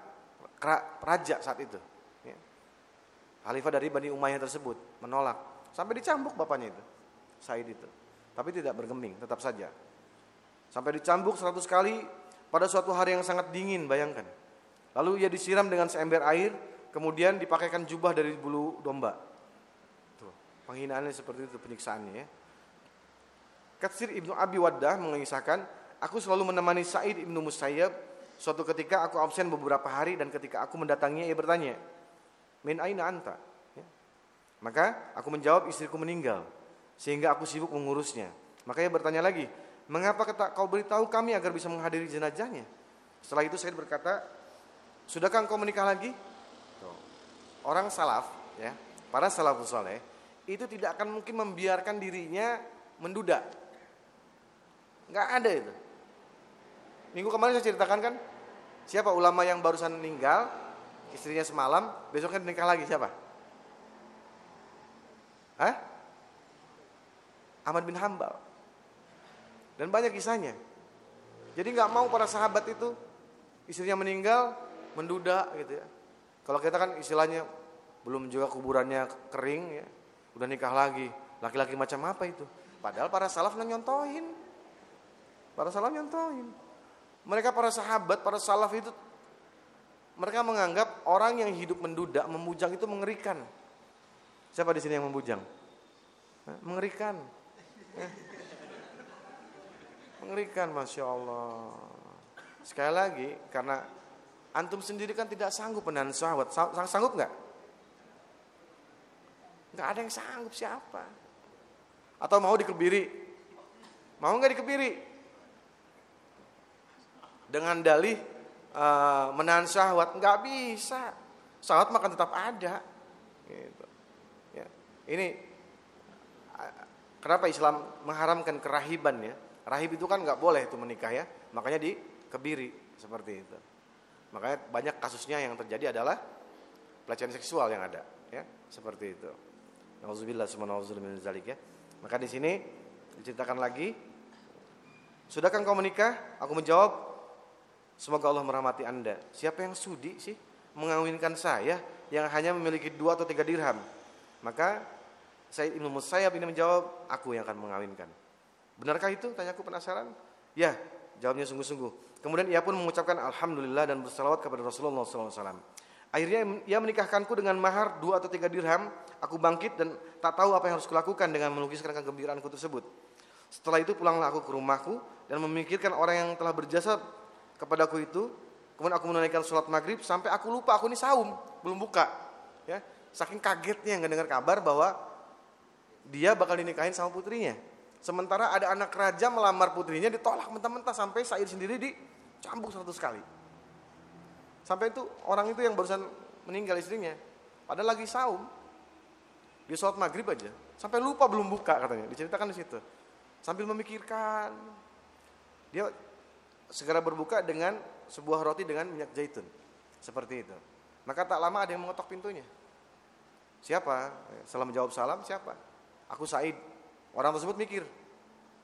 raja saat itu. Khalifah dari Bani Umayyah tersebut menolak. Sampai dicambuk bapaknya itu Said itu. Tapi tidak bergeming tetap saja. Sampai dicambuk seratus kali pada suatu hari yang sangat dingin bayangkan. Lalu ia disiram dengan seember air kemudian dipakaikan jubah dari bulu domba. Tuh penghinaannya seperti itu penyiksaannya ya. Katsir ibnu Abi Waddah mengisahkan aku selalu menemani Said ibnu Musayyab. Suatu ketika aku absen beberapa hari dan ketika aku mendatanginya ia bertanya Min aina anta? Ya. Maka aku menjawab istriku meninggal sehingga aku sibuk mengurusnya. Maka ia bertanya lagi, mengapa kau beritahu kami agar bisa menghadiri jenazahnya? Setelah itu saya berkata, sudahkah engkau menikah lagi? Orang salaf, ya, para salafus soleh itu tidak akan mungkin membiarkan dirinya menduda. Nggak ada itu. Minggu kemarin saya ceritakan kan, siapa ulama yang barusan meninggal, istrinya semalam, besoknya nikah lagi siapa? Hah? Ahmad bin Hambal. Dan banyak kisahnya. Jadi nggak mau para sahabat itu istrinya meninggal menduda gitu ya. Kalau kita kan istilahnya belum juga kuburannya kering ya, udah nikah lagi. Laki-laki macam apa itu? Padahal para salaf nyontohin. Para salaf nyontohin. Mereka para sahabat, para salaf itu mereka menganggap orang yang hidup menduda, membujang itu mengerikan. Siapa di sini yang membujang? Mengerikan. Mengerikan, masya Allah. Sekali lagi, karena antum sendiri kan tidak sanggup menahan syahwat. Sanggup nggak? Nggak ada yang sanggup siapa? Atau mau dikebiri? Mau nggak dikebiri? Dengan dalih uh, menahan syahwat nggak bisa. Syahwat makan tetap ada. Gitu. Ya. Ini kenapa Islam mengharamkan kerahiban ya? Rahib itu kan nggak boleh itu menikah ya. Makanya dikebiri seperti itu. Makanya banyak kasusnya yang terjadi adalah pelecehan seksual yang ada ya, seperti itu. Nauzubillah subhanahu zalik ya. Maka di sini diceritakan lagi, sudahkah kau menikah? Aku menjawab, Semoga Allah merahmati anda. Siapa yang sudi sih mengawinkan saya yang hanya memiliki dua atau tiga dirham? Maka saya Ibnu Musayyab ini menjawab, aku yang akan mengawinkan. Benarkah itu? Tanyaku penasaran. Ya, jawabnya sungguh-sungguh. Kemudian ia pun mengucapkan Alhamdulillah dan bersalawat kepada Rasulullah SAW. Akhirnya ia menikahkanku dengan mahar dua atau tiga dirham. Aku bangkit dan tak tahu apa yang harus kulakukan dengan melukiskan kegembiraanku tersebut. Setelah itu pulanglah aku ke rumahku dan memikirkan orang yang telah berjasa kepadaku itu. Kemudian aku menunaikan sholat maghrib sampai aku lupa aku ini saum, belum buka. Ya, saking kagetnya nggak dengar kabar bahwa dia bakal dinikahin sama putrinya. Sementara ada anak raja melamar putrinya ditolak mentah-mentah sampai Said sendiri dicambuk seratus kali. Sampai itu orang itu yang barusan meninggal istrinya, padahal lagi saum. Dia sholat maghrib aja, sampai lupa belum buka katanya. Diceritakan di situ. Sambil memikirkan, dia segera berbuka dengan sebuah roti dengan minyak zaitun. Seperti itu. Maka tak lama ada yang mengetok pintunya. Siapa? Setelah menjawab salam, siapa? Aku Said. Orang tersebut mikir,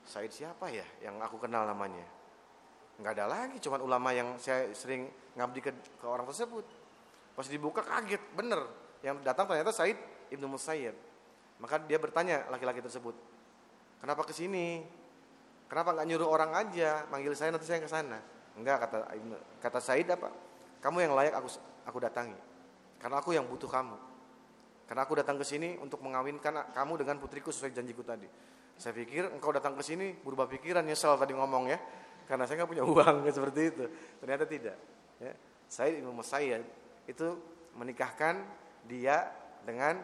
Said siapa ya yang aku kenal namanya? Enggak ada lagi, cuman ulama yang saya sering ngabdi ke, ke orang tersebut. Pas dibuka kaget, bener. Yang datang ternyata Said Ibnu Musayyib. Maka dia bertanya laki-laki tersebut, kenapa ke sini? Kenapa nggak nyuruh orang aja manggil saya nanti saya ke sana? Enggak kata kata Said apa? Kamu yang layak aku aku datangi. Karena aku yang butuh kamu. Karena aku datang ke sini untuk mengawinkan kamu dengan putriku sesuai janjiku tadi. Saya pikir engkau datang ke sini berubah pikiran nyesel tadi ngomong ya. Karena saya nggak punya uang seperti itu. Ternyata tidak. Ya. Said Ibnu Musayyad itu menikahkan dia dengan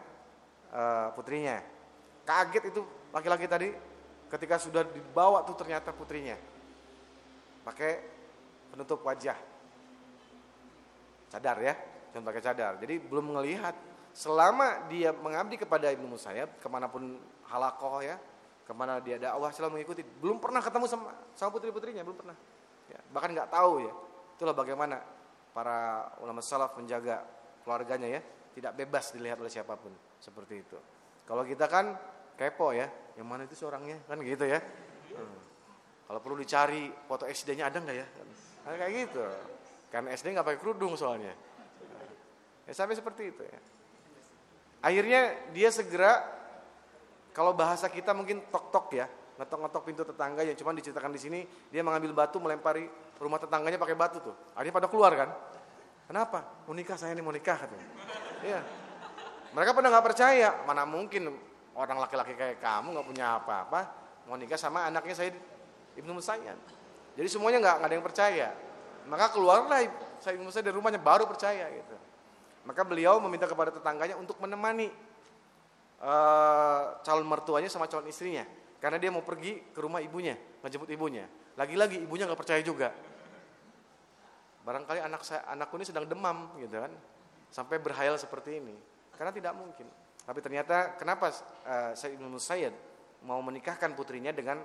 uh, putrinya. Kaget itu laki-laki tadi Ketika sudah dibawa tuh ternyata putrinya. Pakai penutup wajah. Cadar ya, jangan pakai cadar. Jadi belum melihat. Selama dia mengabdi kepada Ibnu Musayyab, ke mana pun halakoh ya, ke mana dia dakwah selalu mengikuti. Belum pernah ketemu sama, sama putri-putrinya, belum pernah. Ya, bahkan nggak tahu ya. Itulah bagaimana para ulama salaf menjaga keluarganya ya, tidak bebas dilihat oleh siapa pun seperti itu. Kalau kita kan kepo ya yang mana itu seorangnya kan gitu ya. Hmm. kalau perlu dicari foto SD-nya ada nggak ya? Kan kayak gitu. Karena SD nggak pakai kerudung soalnya. Ya sampai seperti itu ya. Akhirnya dia segera kalau bahasa kita mungkin tok-tok ya ngetok-ngetok pintu tetangga yang cuma diceritakan di sini dia mengambil batu melempari rumah tetangganya pakai batu tuh. Akhirnya pada keluar kan? Kenapa? Mau nikah? Saya ini mau nikah katanya. Iya. Mereka pada nggak percaya. Mana mungkin orang laki-laki kayak kamu nggak punya apa-apa mau nikah sama anaknya saya Ibnu Musayyad. Jadi semuanya nggak ada yang percaya. Maka keluarlah saya Ibnu Musayyad dari rumahnya baru percaya gitu. Maka beliau meminta kepada tetangganya untuk menemani uh, calon mertuanya sama calon istrinya karena dia mau pergi ke rumah ibunya, ngejemput ibunya. Lagi-lagi ibunya nggak percaya juga. Barangkali anak saya, anakku ini sedang demam gitu kan. Sampai berhayal seperti ini. Karena tidak mungkin. Tapi ternyata kenapa uh, Said Ibn Musayyid mau menikahkan putrinya dengan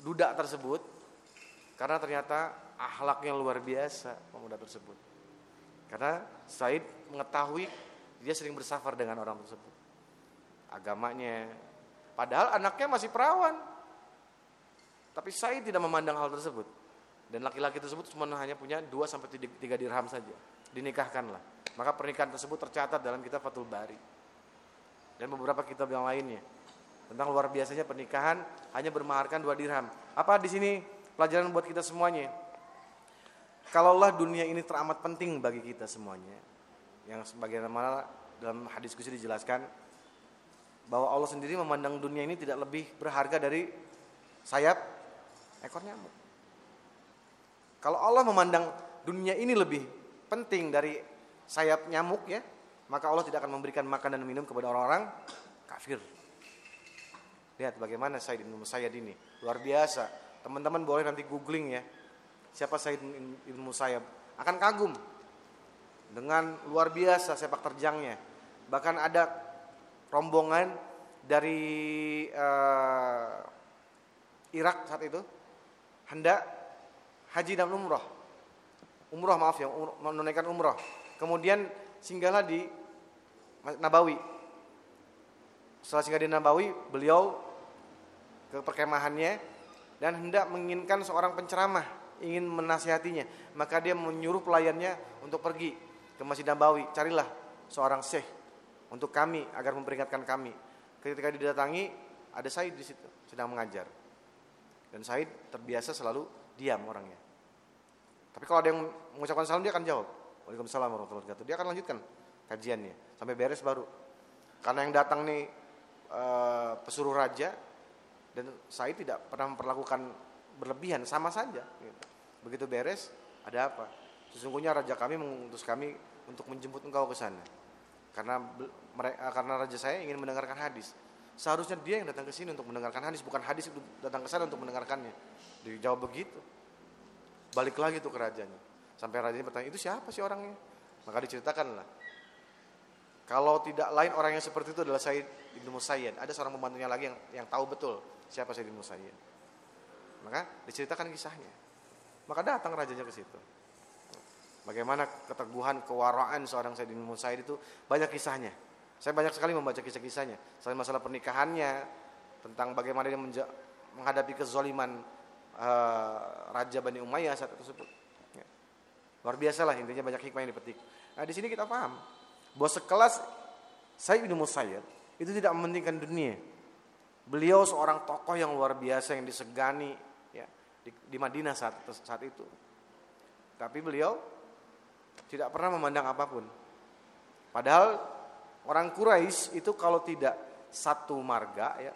duda tersebut? Karena ternyata akhlaknya luar biasa pemuda tersebut. Karena Said mengetahui dia sering bersafar dengan orang tersebut. Agamanya, Padahal anaknya masih perawan. Tapi Said tidak memandang hal tersebut. Dan laki-laki tersebut cuma hanya punya 2 sampai 3 dirham saja. Dinikahkanlah. Maka pernikahan tersebut tercatat dalam kitab Fathul Bari. Dan beberapa kitab yang lainnya. Tentang luar biasanya pernikahan hanya bermaharkan 2 dirham. Apa di sini pelajaran buat kita semuanya? Kalaulah dunia ini teramat penting bagi kita semuanya. Yang sebagaimana dalam hadis kursi dijelaskan bahwa Allah sendiri memandang dunia ini tidak lebih berharga dari sayap ekor nyamuk. Kalau Allah memandang dunia ini lebih penting dari sayap nyamuk ya, maka Allah tidak akan memberikan makan dan minum kepada orang-orang kafir. Lihat bagaimana Said bin Musayyad ini, luar biasa. Teman-teman boleh nanti googling ya. Siapa Said bin Musayyab? Akan kagum dengan luar biasa sepak terjangnya. Bahkan ada rombongan dari uh, Irak saat itu hendak haji dan umroh. Umroh maaf ya, menunaikan umroh. Kemudian singgahlah di Nabawi. Setelah singgah di Nabawi, beliau ke perkemahannya dan hendak menginginkan seorang penceramah, ingin menasihatinya. Maka dia menyuruh pelayannya untuk pergi ke Masjid Nabawi, carilah seorang syekh untuk kami agar memperingatkan kami. Ketika didatangi ada Said di situ sedang mengajar. Dan Said terbiasa selalu diam orangnya. Tapi kalau ada yang mengucapkan salam dia akan jawab. Waalaikumsalam warahmatullahi wabarakatuh. Dia akan lanjutkan kajiannya sampai beres baru. Karena yang datang nih e, pesuruh raja dan Said tidak pernah memperlakukan berlebihan sama saja. Gitu. Begitu beres ada apa? Sesungguhnya raja kami mengutus kami untuk menjemput engkau ke sana karena mereka eh, karena raja saya ingin mendengarkan hadis. Seharusnya dia yang datang ke sini untuk mendengarkan hadis, bukan hadis datang ke sana untuk mendengarkannya. Dijawab begitu. Balik lagi tuh ke rajanya. Sampai rajanya bertanya, itu siapa sih orangnya? Maka diceritakanlah. Kalau tidak lain orang yang seperti itu adalah Said Ibnu Musayyid. Ada seorang pembantunya lagi yang yang tahu betul siapa Said Ibnu Musayyid. Maka diceritakan kisahnya. Maka datang rajanya ke situ. Bagaimana keteguhan, kewaraan seorang Sayyidina Musaid itu banyak kisahnya. Saya banyak sekali membaca kisah-kisahnya. Selain masalah pernikahannya, tentang bagaimana dia menghadapi kezoliman uh, Raja Bani Umayyah saat tersebut. Ya. Luar biasa lah intinya banyak hikmah yang dipetik. Nah di sini kita paham bahwa sekelas Sayyid bin Musayyid itu tidak mementingkan dunia. Beliau seorang tokoh yang luar biasa yang disegani ya di, di Madinah saat saat itu. Tapi beliau tidak pernah memandang apa pun. Padahal orang Quraisy itu kalau tidak satu marga ya,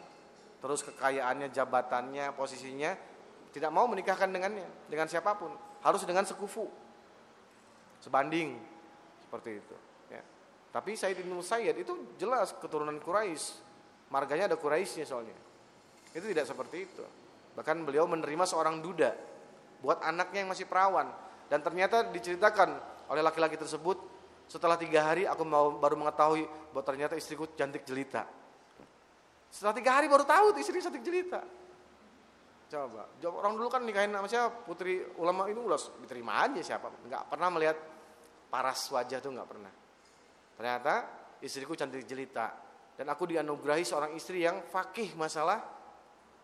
terus kekayaannya, jabatannya, posisinya tidak mau menikahkan dengannya, dengan siapa pun, harus dengan sekufu. Sebanding seperti itu. Tapi Said bin Musayyid itu jelas keturunan Quraisy. Marganya ada Quraisynya soalnya. Itu tidak seperti itu. Bahkan beliau menerima seorang duda buat anaknya yang masih perawan dan ternyata diceritakan oleh laki-laki tersebut setelah tiga hari aku mau baru mengetahui bahwa ternyata istriku cantik jelita. Setelah tiga hari baru tahu istri cantik jelita. Coba, orang dulu kan nikahin sama siapa? Putri ulama itu ulas diterima aja siapa? Enggak pernah melihat paras wajah tuh enggak pernah. Ternyata istriku cantik jelita dan aku dianugerahi seorang istri yang fakih masalah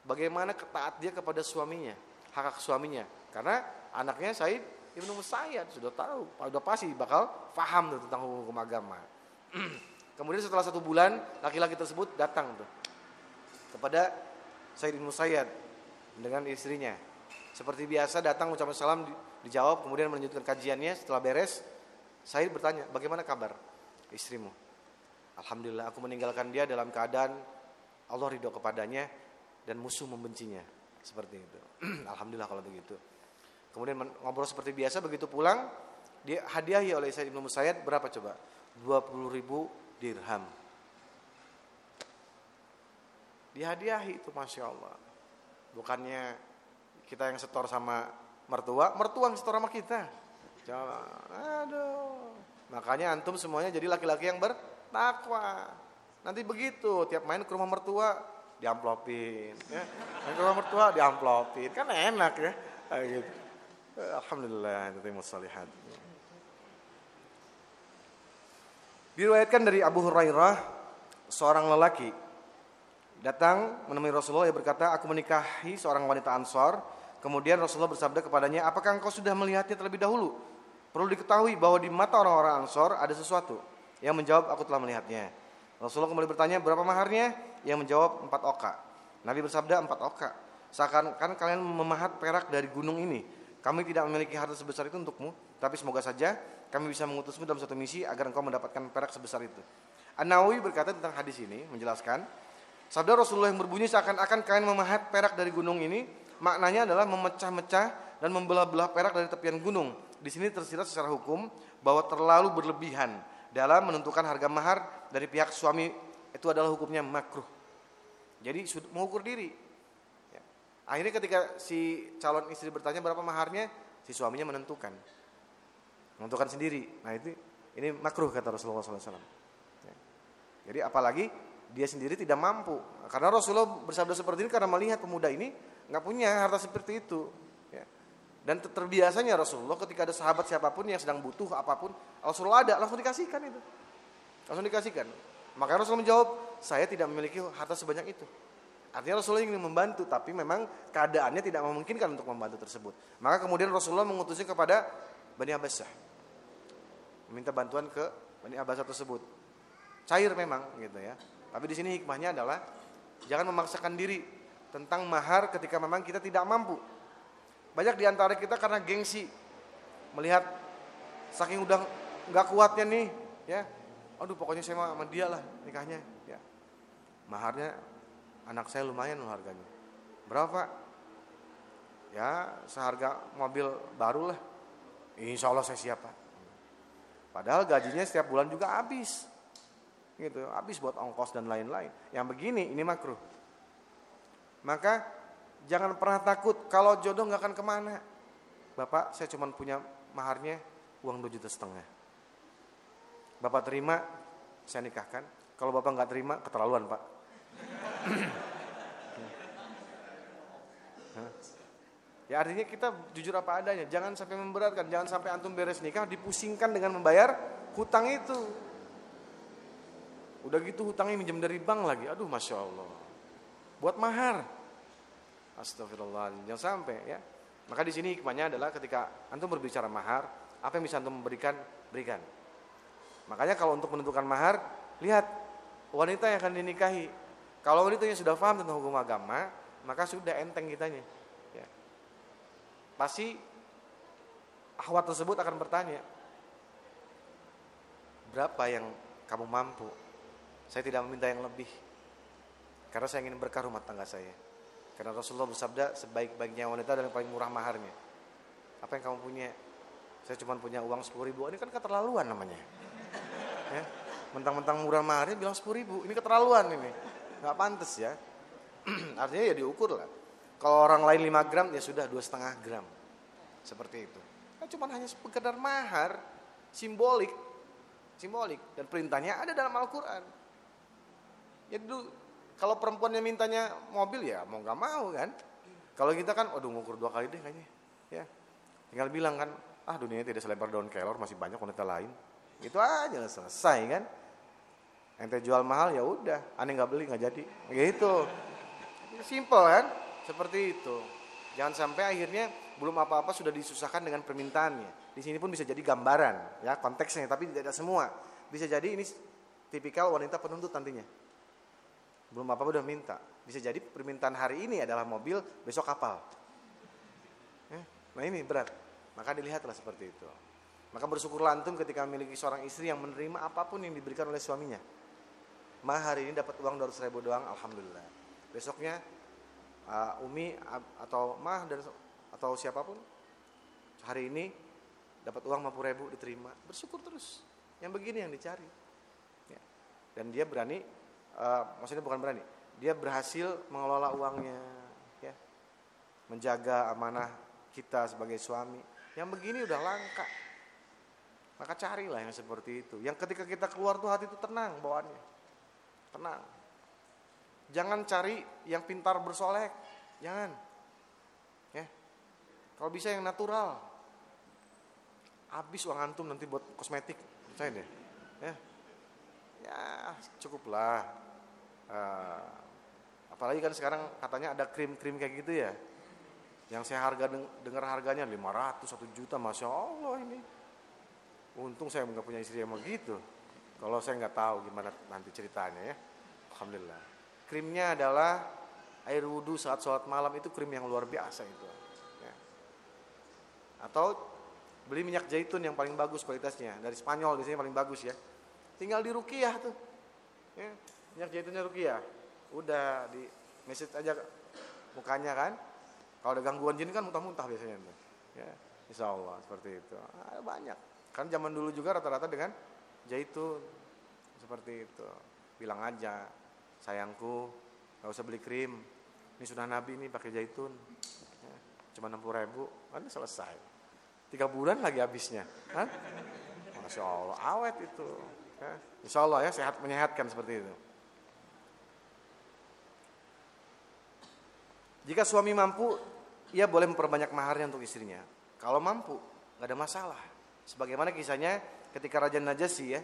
bagaimana ketaat dia kepada suaminya, hak hak suaminya. Karena anaknya Said Ibnu Musayyad sudah tahu, sudah pasti bakal paham tentang hukum, hukum agama. Kemudian setelah satu bulan laki-laki tersebut datang tuh kepada Said Ibnu Musayyad dengan istrinya. Seperti biasa datang ucapan salam dijawab kemudian melanjutkan kajiannya setelah beres Said bertanya bagaimana kabar istrimu Alhamdulillah aku meninggalkan dia dalam keadaan Allah ridho kepadanya dan musuh membencinya seperti itu Alhamdulillah kalau begitu Kemudian ngobrol seperti biasa begitu pulang dia hadiahi oleh Said Ibnu Musayyad berapa coba? 20 ribu dirham. Dihadiahi itu Masya Allah. Bukannya kita yang setor sama mertua, mertua yang setor sama kita. Jangan, aduh. Makanya antum semuanya jadi laki-laki yang bertakwa. Nanti begitu, tiap main ke rumah mertua diamplopin, ya. Main ke rumah mertua diamplopin, kan enak ya. Kayak gitu. Alhamdulillah itu salihat. Diriwayatkan dari Abu Hurairah seorang lelaki datang menemui Rasulullah yang berkata, "Aku menikahi seorang wanita Ansor." Kemudian Rasulullah bersabda kepadanya, "Apakah engkau sudah melihatnya terlebih dahulu?" Perlu diketahui bahwa di mata orang-orang Ansor ada sesuatu. Yang menjawab, "Aku telah melihatnya." Rasulullah kembali bertanya, "Berapa maharnya?" Yang menjawab, "Empat oka." Nabi bersabda, "Empat oka." Seakan-akan kalian memahat perak dari gunung ini. Kami tidak memiliki harta sebesar itu untukmu, tapi semoga saja kami bisa mengutusmu dalam satu misi agar engkau mendapatkan perak sebesar itu. An-Nawawi berkata tentang hadis ini menjelaskan sabda Rasulullah yang berbunyi seakan-akan kalian memahat perak dari gunung ini maknanya adalah memecah-mecah dan membelah-belah perak dari tepian gunung. Di sini tersirat secara hukum bahwa terlalu berlebihan dalam menentukan harga mahar dari pihak suami itu adalah hukumnya makruh. Jadi mengukur diri. Ya. Akhirnya ketika si calon istri bertanya berapa maharnya, si suaminya menentukan, menentukan sendiri. Nah itu ini makruh kata Rasulullah SAW. Jadi apalagi dia sendiri tidak mampu. Karena Rasulullah bersabda seperti ini karena melihat pemuda ini nggak punya harta seperti itu. Dan terbiasanya Rasulullah ketika ada sahabat siapa pun yang sedang butuh apa pun, Rasulullah ada langsung dikasihkan itu, langsung dikasihkan. Maka Rasulullah menjawab, saya tidak memiliki harta sebanyak itu. Artinya Rasulullah ingin membantu, tapi memang keadaannya tidak memungkinkan untuk membantu tersebut. Maka kemudian Rasulullah mengutusnya kepada Bani Abbasah. Meminta bantuan ke Bani Abbasah tersebut cair memang gitu ya. Tapi di sini hikmahnya adalah jangan memaksakan diri tentang mahar ketika memang kita tidak mampu. Banyak di antara kita karena gengsi melihat saking udah nggak kuatnya nih, ya. Aduh pokoknya saya sama dia lah nikahnya, ya. Maharnya anak saya lumayan loh harganya. Berapa? Ya seharga mobil baru lah. Insya Allah saya siap pak. Padahal gajinya setiap bulan juga habis gitu habis buat ongkos dan lain-lain yang begini ini makruh maka jangan pernah takut kalau jodoh nggak akan ke mana bapak saya cuma punya maharnya uang dua juta setengah bapak terima saya nikahkan kalau bapak nggak terima keterlaluan pak Ya artinya kita jujur apa adanya, jangan sampai memberatkan, jangan sampai antum beres nikah dipusingkan dengan membayar hutang itu. Udah gitu hutangnya minjem dari bank lagi. Aduh Masya Allah. Buat mahar. Astagfirullah. Jangan sampai ya. Maka di sini hikmahnya adalah ketika antum berbicara mahar, apa yang bisa antum memberikan, berikan. Makanya kalau untuk menentukan mahar, lihat wanita yang akan dinikahi. Kalau wanitanya sudah paham tentang hukum agama, maka sudah enteng kitanya. Ya. Pasti ahwat tersebut akan bertanya, berapa yang kamu mampu saya tidak meminta yang lebih. Karena saya ingin berkah rumah tangga saya. Karena Rasulullah bersabda sebaik-baiknya wanita adalah yang paling murah maharnya. Apa yang kamu punya? Saya cuma punya uang 10 ribu. Ini kan keterlaluan namanya. Ya. Mentang-mentang murah maharnya bilang 10 ribu. Ini keterlaluan ini. Gak pantas ya. Artinya ya diukur lah. Kalau orang lain 5 gram ya sudah dua setengah gram. Seperti itu. Kan cuma hanya sekedar mahar. Simbolik. Simbolik. Dan perintahnya ada dalam Al-Quran. Ya dulu kalau perempuannya mintanya mobil ya mau nggak mau kan. Kalau kita kan, waduh ngukur dua kali deh kayaknya. Ya, tinggal bilang kan, ah dunia tidak selebar daun kelor, masih banyak wanita lain. Itu aja selesai kan. Ente jual mahal ya udah, aneh nggak beli nggak jadi. Gitu. Simple kan, seperti itu. Jangan sampai akhirnya belum apa-apa sudah disusahkan dengan permintaannya. Di sini pun bisa jadi gambaran, ya konteksnya, tapi tidak semua. Bisa jadi ini tipikal wanita penuntut nantinya. Belum apa-apa udah minta. Bisa jadi permintaan hari ini adalah mobil, besok kapal. Eh, nah ini berat. Maka dilihatlah seperti itu. Maka bersyukurlah antum ketika memiliki seorang istri yang menerima apa pun yang diberikan oleh suaminya. Ma hari ini dapat uang 200 ribu doang, alhamdulillah. Besoknya uh, Umi atau Mah dan atau siapa pun hari ini dapat uang 50 ribu diterima, bersyukur terus. Yang begini yang dicari. Ya. Dan dia berani uh, maksudnya bukan berani, dia berhasil mengelola uangnya, ya, menjaga amanah kita sebagai suami. Yang begini udah langka. Maka carilah yang seperti itu. Yang ketika kita keluar tuh hati itu tenang bawaannya. Tenang. Jangan cari yang pintar bersolek. Jangan. Ya. Kalau bisa yang natural. Habis uang antum nanti buat kosmetik. Saya deh. Ya. Cukuplah uh, Apalagi kan sekarang katanya ada krim-krim kayak gitu ya. Yang saya harga dengar harganya 500 1 juta, masya Allah ini. Untung saya nggak punya istri yang begitu. Kalau saya nggak tahu gimana nanti ceritanya ya. Alhamdulillah. Krimnya adalah air wudhu saat sholat malam itu krim yang luar biasa itu. Ya. Atau beli minyak zaitun yang paling bagus kualitasnya dari Spanyol di sini paling bagus ya. Tinggal di rukiah tuh. Ya. Minyak zaitunnya rukiah. Udah di message aja mukanya kan. Kalau ada gangguan jin kan muntah-muntah biasanya. Ya. Insya Allah seperti itu. Ada banyak. Kan zaman dulu juga rata-rata dengan zaitun seperti itu. Bilang aja sayangku nggak usah beli krim ini sudah nabi ini pakai zaitun ya, cuma 60 ribu kan selesai tiga bulan lagi habisnya Hah? masya allah awet itu ya. insya allah ya sehat menyehatkan seperti itu jika suami mampu ia boleh memperbanyak maharnya untuk istrinya kalau mampu nggak ada masalah sebagaimana kisahnya ketika Raja Najasyi ya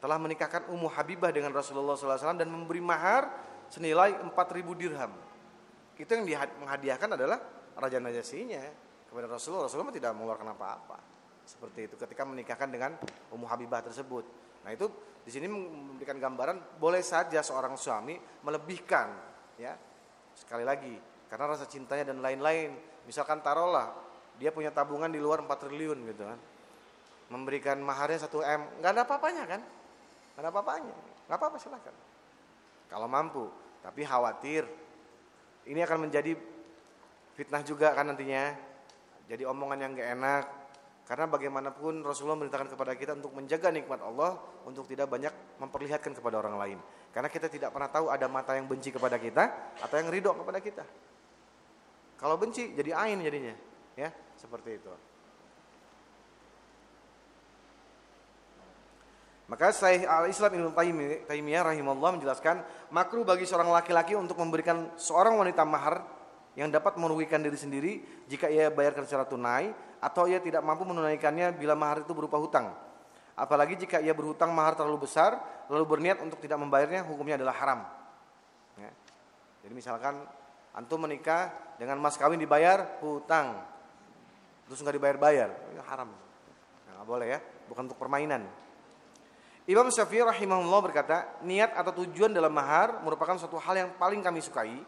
telah menikahkan Ummu Habibah dengan Rasulullah SAW dan memberi mahar senilai 4000 dirham. Itu yang menghadiahkan adalah Raja Najasyinya kepada Rasulullah. Rasulullah tidak mengeluarkan apa-apa. Seperti itu ketika menikahkan dengan Ummu Habibah tersebut. Nah, itu di sini memberikan gambaran boleh saja seorang suami melebihkan ya. Sekali lagi, karena rasa cintanya dan lain-lain. Misalkan taruhlah dia punya tabungan di luar 4 triliun gitu kan. Memberikan maharnya 1 M, nggak ada apa-apanya kan? Nggak ada apa-apanya. Nggak apa-apa silakan. Kalau mampu. Tapi khawatir. Ini akan menjadi fitnah juga kan nantinya. Jadi omongan yang gak enak. Karena bagaimanapun Rasulullah memerintahkan kepada kita untuk menjaga nikmat Allah untuk tidak banyak memperlihatkan kepada orang lain. Karena kita tidak pernah tahu ada mata yang benci kepada kita atau yang ridho kepada kita. Kalau benci jadi ain jadinya, ya seperti itu. Maka Syekh Al-Islam Ibnu Taimiyah rahimahullah menjelaskan makruh bagi seorang laki-laki untuk memberikan seorang wanita mahar yang dapat merugikan diri sendiri jika ia bayarkan secara tunai atau ia tidak mampu menunaikannya bila mahar itu berupa hutang. Apalagi jika ia berhutang mahar terlalu besar lalu berniat untuk tidak membayarnya hukumnya adalah haram. Ya. Jadi misalkan antum menikah dengan mas kawin dibayar hutang terus nggak dibayar-bayar, ini haram. Nah, boleh ya, bukan untuk permainan. Imam Syafi'i rahimahullah berkata, niat atau tujuan dalam mahar merupakan suatu hal yang paling kami sukai.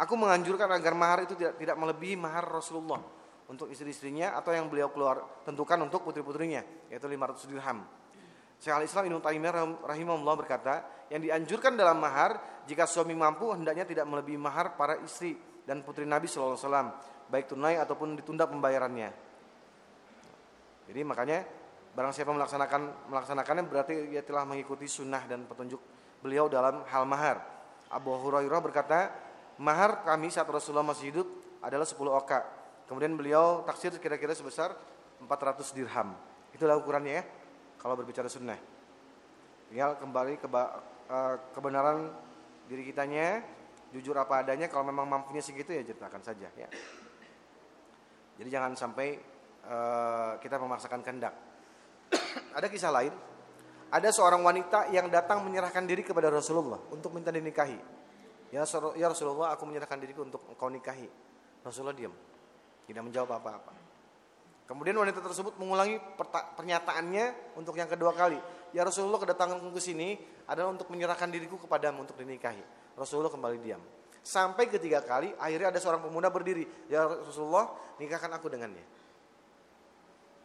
Aku menganjurkan agar mahar itu tidak tidak melebihi mahar Rasulullah untuk istri-istrinya atau yang beliau keluar tentukan untuk putri-putrinya yaitu 500 dirham. Syekh Al-Islam Ibnu Taimiyah rahimahullah berkata, yang dianjurkan dalam mahar jika suami mampu hendaknya tidak melebihi mahar para istri dan putri Nabi sallallahu alaihi wasallam, baik tunai ataupun ditunda pembayarannya. Jadi makanya Barang siapa melaksanakan melaksanakannya berarti ia telah mengikuti sunnah dan petunjuk beliau dalam hal mahar. Abu Hurairah berkata, mahar kami saat Rasulullah masih hidup adalah 10 oka. Kemudian beliau taksir kira-kira sebesar 400 dirham. Itulah ukurannya ya, kalau berbicara sunnah. Tinggal kembali ke eh, kebenaran diri kitanya, jujur apa adanya. Kalau memang mampunya segitu ya ceritakan saja ya. Jadi jangan sampai uh, kita memaksakan kehendak ada kisah lain. Ada seorang wanita yang datang menyerahkan diri kepada Rasulullah untuk minta dinikahi. Ya, ya Rasulullah, aku menyerahkan diriku untuk engkau nikahi. Rasulullah diam. Tidak menjawab apa-apa. Kemudian wanita tersebut mengulangi pernyataannya untuk yang kedua kali. Ya Rasulullah kedatanganku ke sini adalah untuk menyerahkan diriku kepadamu untuk dinikahi. Rasulullah kembali diam. Sampai ketiga kali akhirnya ada seorang pemuda berdiri. Ya Rasulullah nikahkan aku dengannya.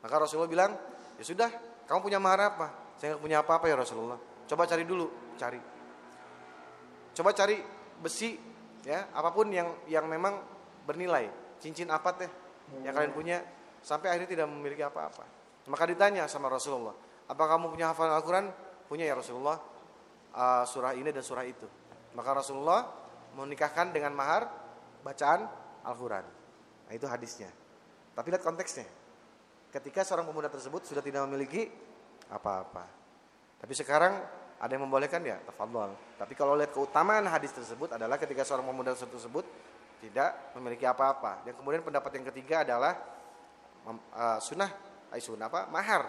Maka Rasulullah bilang Ya sudah, kamu punya mahar apa? Saya nggak punya apa-apa ya Rasulullah. Coba cari dulu, cari. Coba cari besi, ya, apa pun yang yang memang bernilai. Cincin apa teh yang kalian punya sampai akhirnya tidak memiliki apa-apa. Maka ditanya sama Rasulullah, apa kamu punya hafalan Al-Quran? Punya ya Rasulullah, uh, surah ini dan surah itu. Maka Rasulullah menikahkan dengan mahar bacaan Al-Quran. Nah, itu hadisnya. Tapi lihat konteksnya ketika seorang pemuda tersebut sudah tidak memiliki apa-apa. Tapi sekarang ada yang membolehkan ya, tafadhol. Tapi kalau lihat keutamaan hadis tersebut adalah ketika seorang pemuda tersebut tidak memiliki apa-apa. Dan kemudian pendapat yang ketiga adalah uh, sunnah, ay sunnah apa? Mahar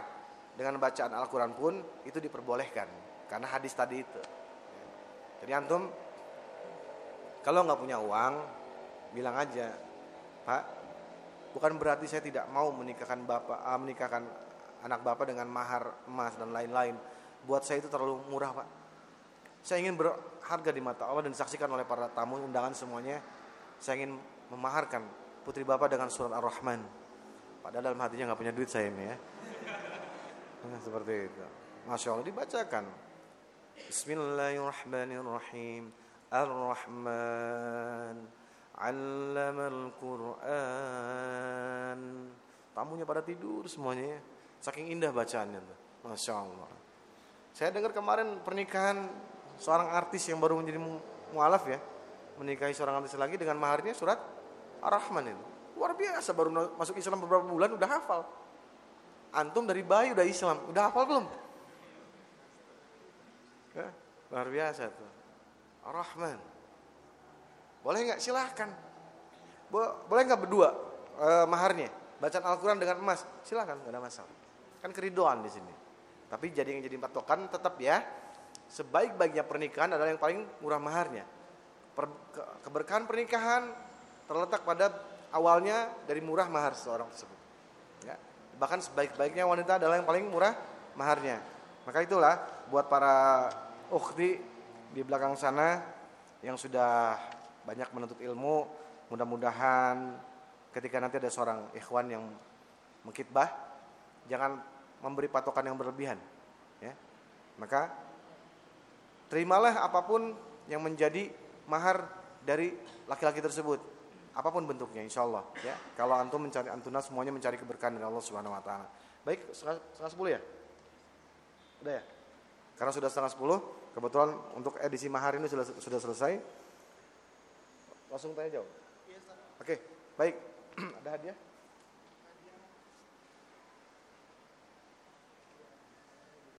dengan bacaan Al-Quran pun itu diperbolehkan karena hadis tadi itu. Jadi antum Kalau nggak punya uang, bilang aja, Pak, bukan berarti saya tidak mau menikahkan bapak, uh, menikahkan anak bapak dengan mahar emas dan lain-lain. Buat saya itu terlalu murah, Pak. Saya ingin berharga di mata Allah dan disaksikan oleh para tamu undangan semuanya. Saya ingin memaharkan putri bapak dengan surat Ar-Rahman. Padahal dalam hatinya nggak punya duit saya ini ya. Nah, seperti itu. Masya Allah dibacakan. Bismillahirrahmanirrahim. Ar-Rahman Allamal Quran Tamunya pada tidur semuanya ya. Saking indah bacaannya. Masya Allah Saya dengar kemarin pernikahan Seorang artis yang baru menjadi mualaf ya Menikahi seorang artis lagi dengan maharnya surat Ar-Rahman itu Luar biasa baru masuk Islam beberapa bulan udah hafal Antum dari bayi udah Islam Udah hafal belum? Ya, luar biasa tuh Ar-Rahman. Boleh nggak? Silahkan. Boleh nggak berdua eh, maharnya? Bacaan Al-Quran dengan emas? Silahkan, nggak ada masalah. Kan keridoan di sini. Tapi jadi yang jadi patokan tetap ya. Sebaik-baiknya pernikahan adalah yang paling murah maharnya. Keberkahan pernikahan terletak pada awalnya dari murah mahar seorang tersebut. Ya. Bahkan sebaik-baiknya wanita adalah yang paling murah maharnya. Maka itulah buat para ukhti di belakang sana yang sudah banyak menuntut ilmu, mudah-mudahan ketika nanti ada seorang ikhwan yang mengkitbah, jangan memberi patokan yang berlebihan, ya. Maka terimalah apa pun yang menjadi mahar dari laki-laki tersebut, apa pun bentuknya, insya Allah, ya. Kalau antum mencari antuna semuanya mencari keberkahan dari Allah Subhanahu Wa Taala. Baik, setengah, setengah sepuluh ya, udah ya. Karena sudah setengah sepuluh, kebetulan untuk edisi mahar ini sudah sudah selesai. Langsung tanya jawab. Oke, baik. Ada hadiah?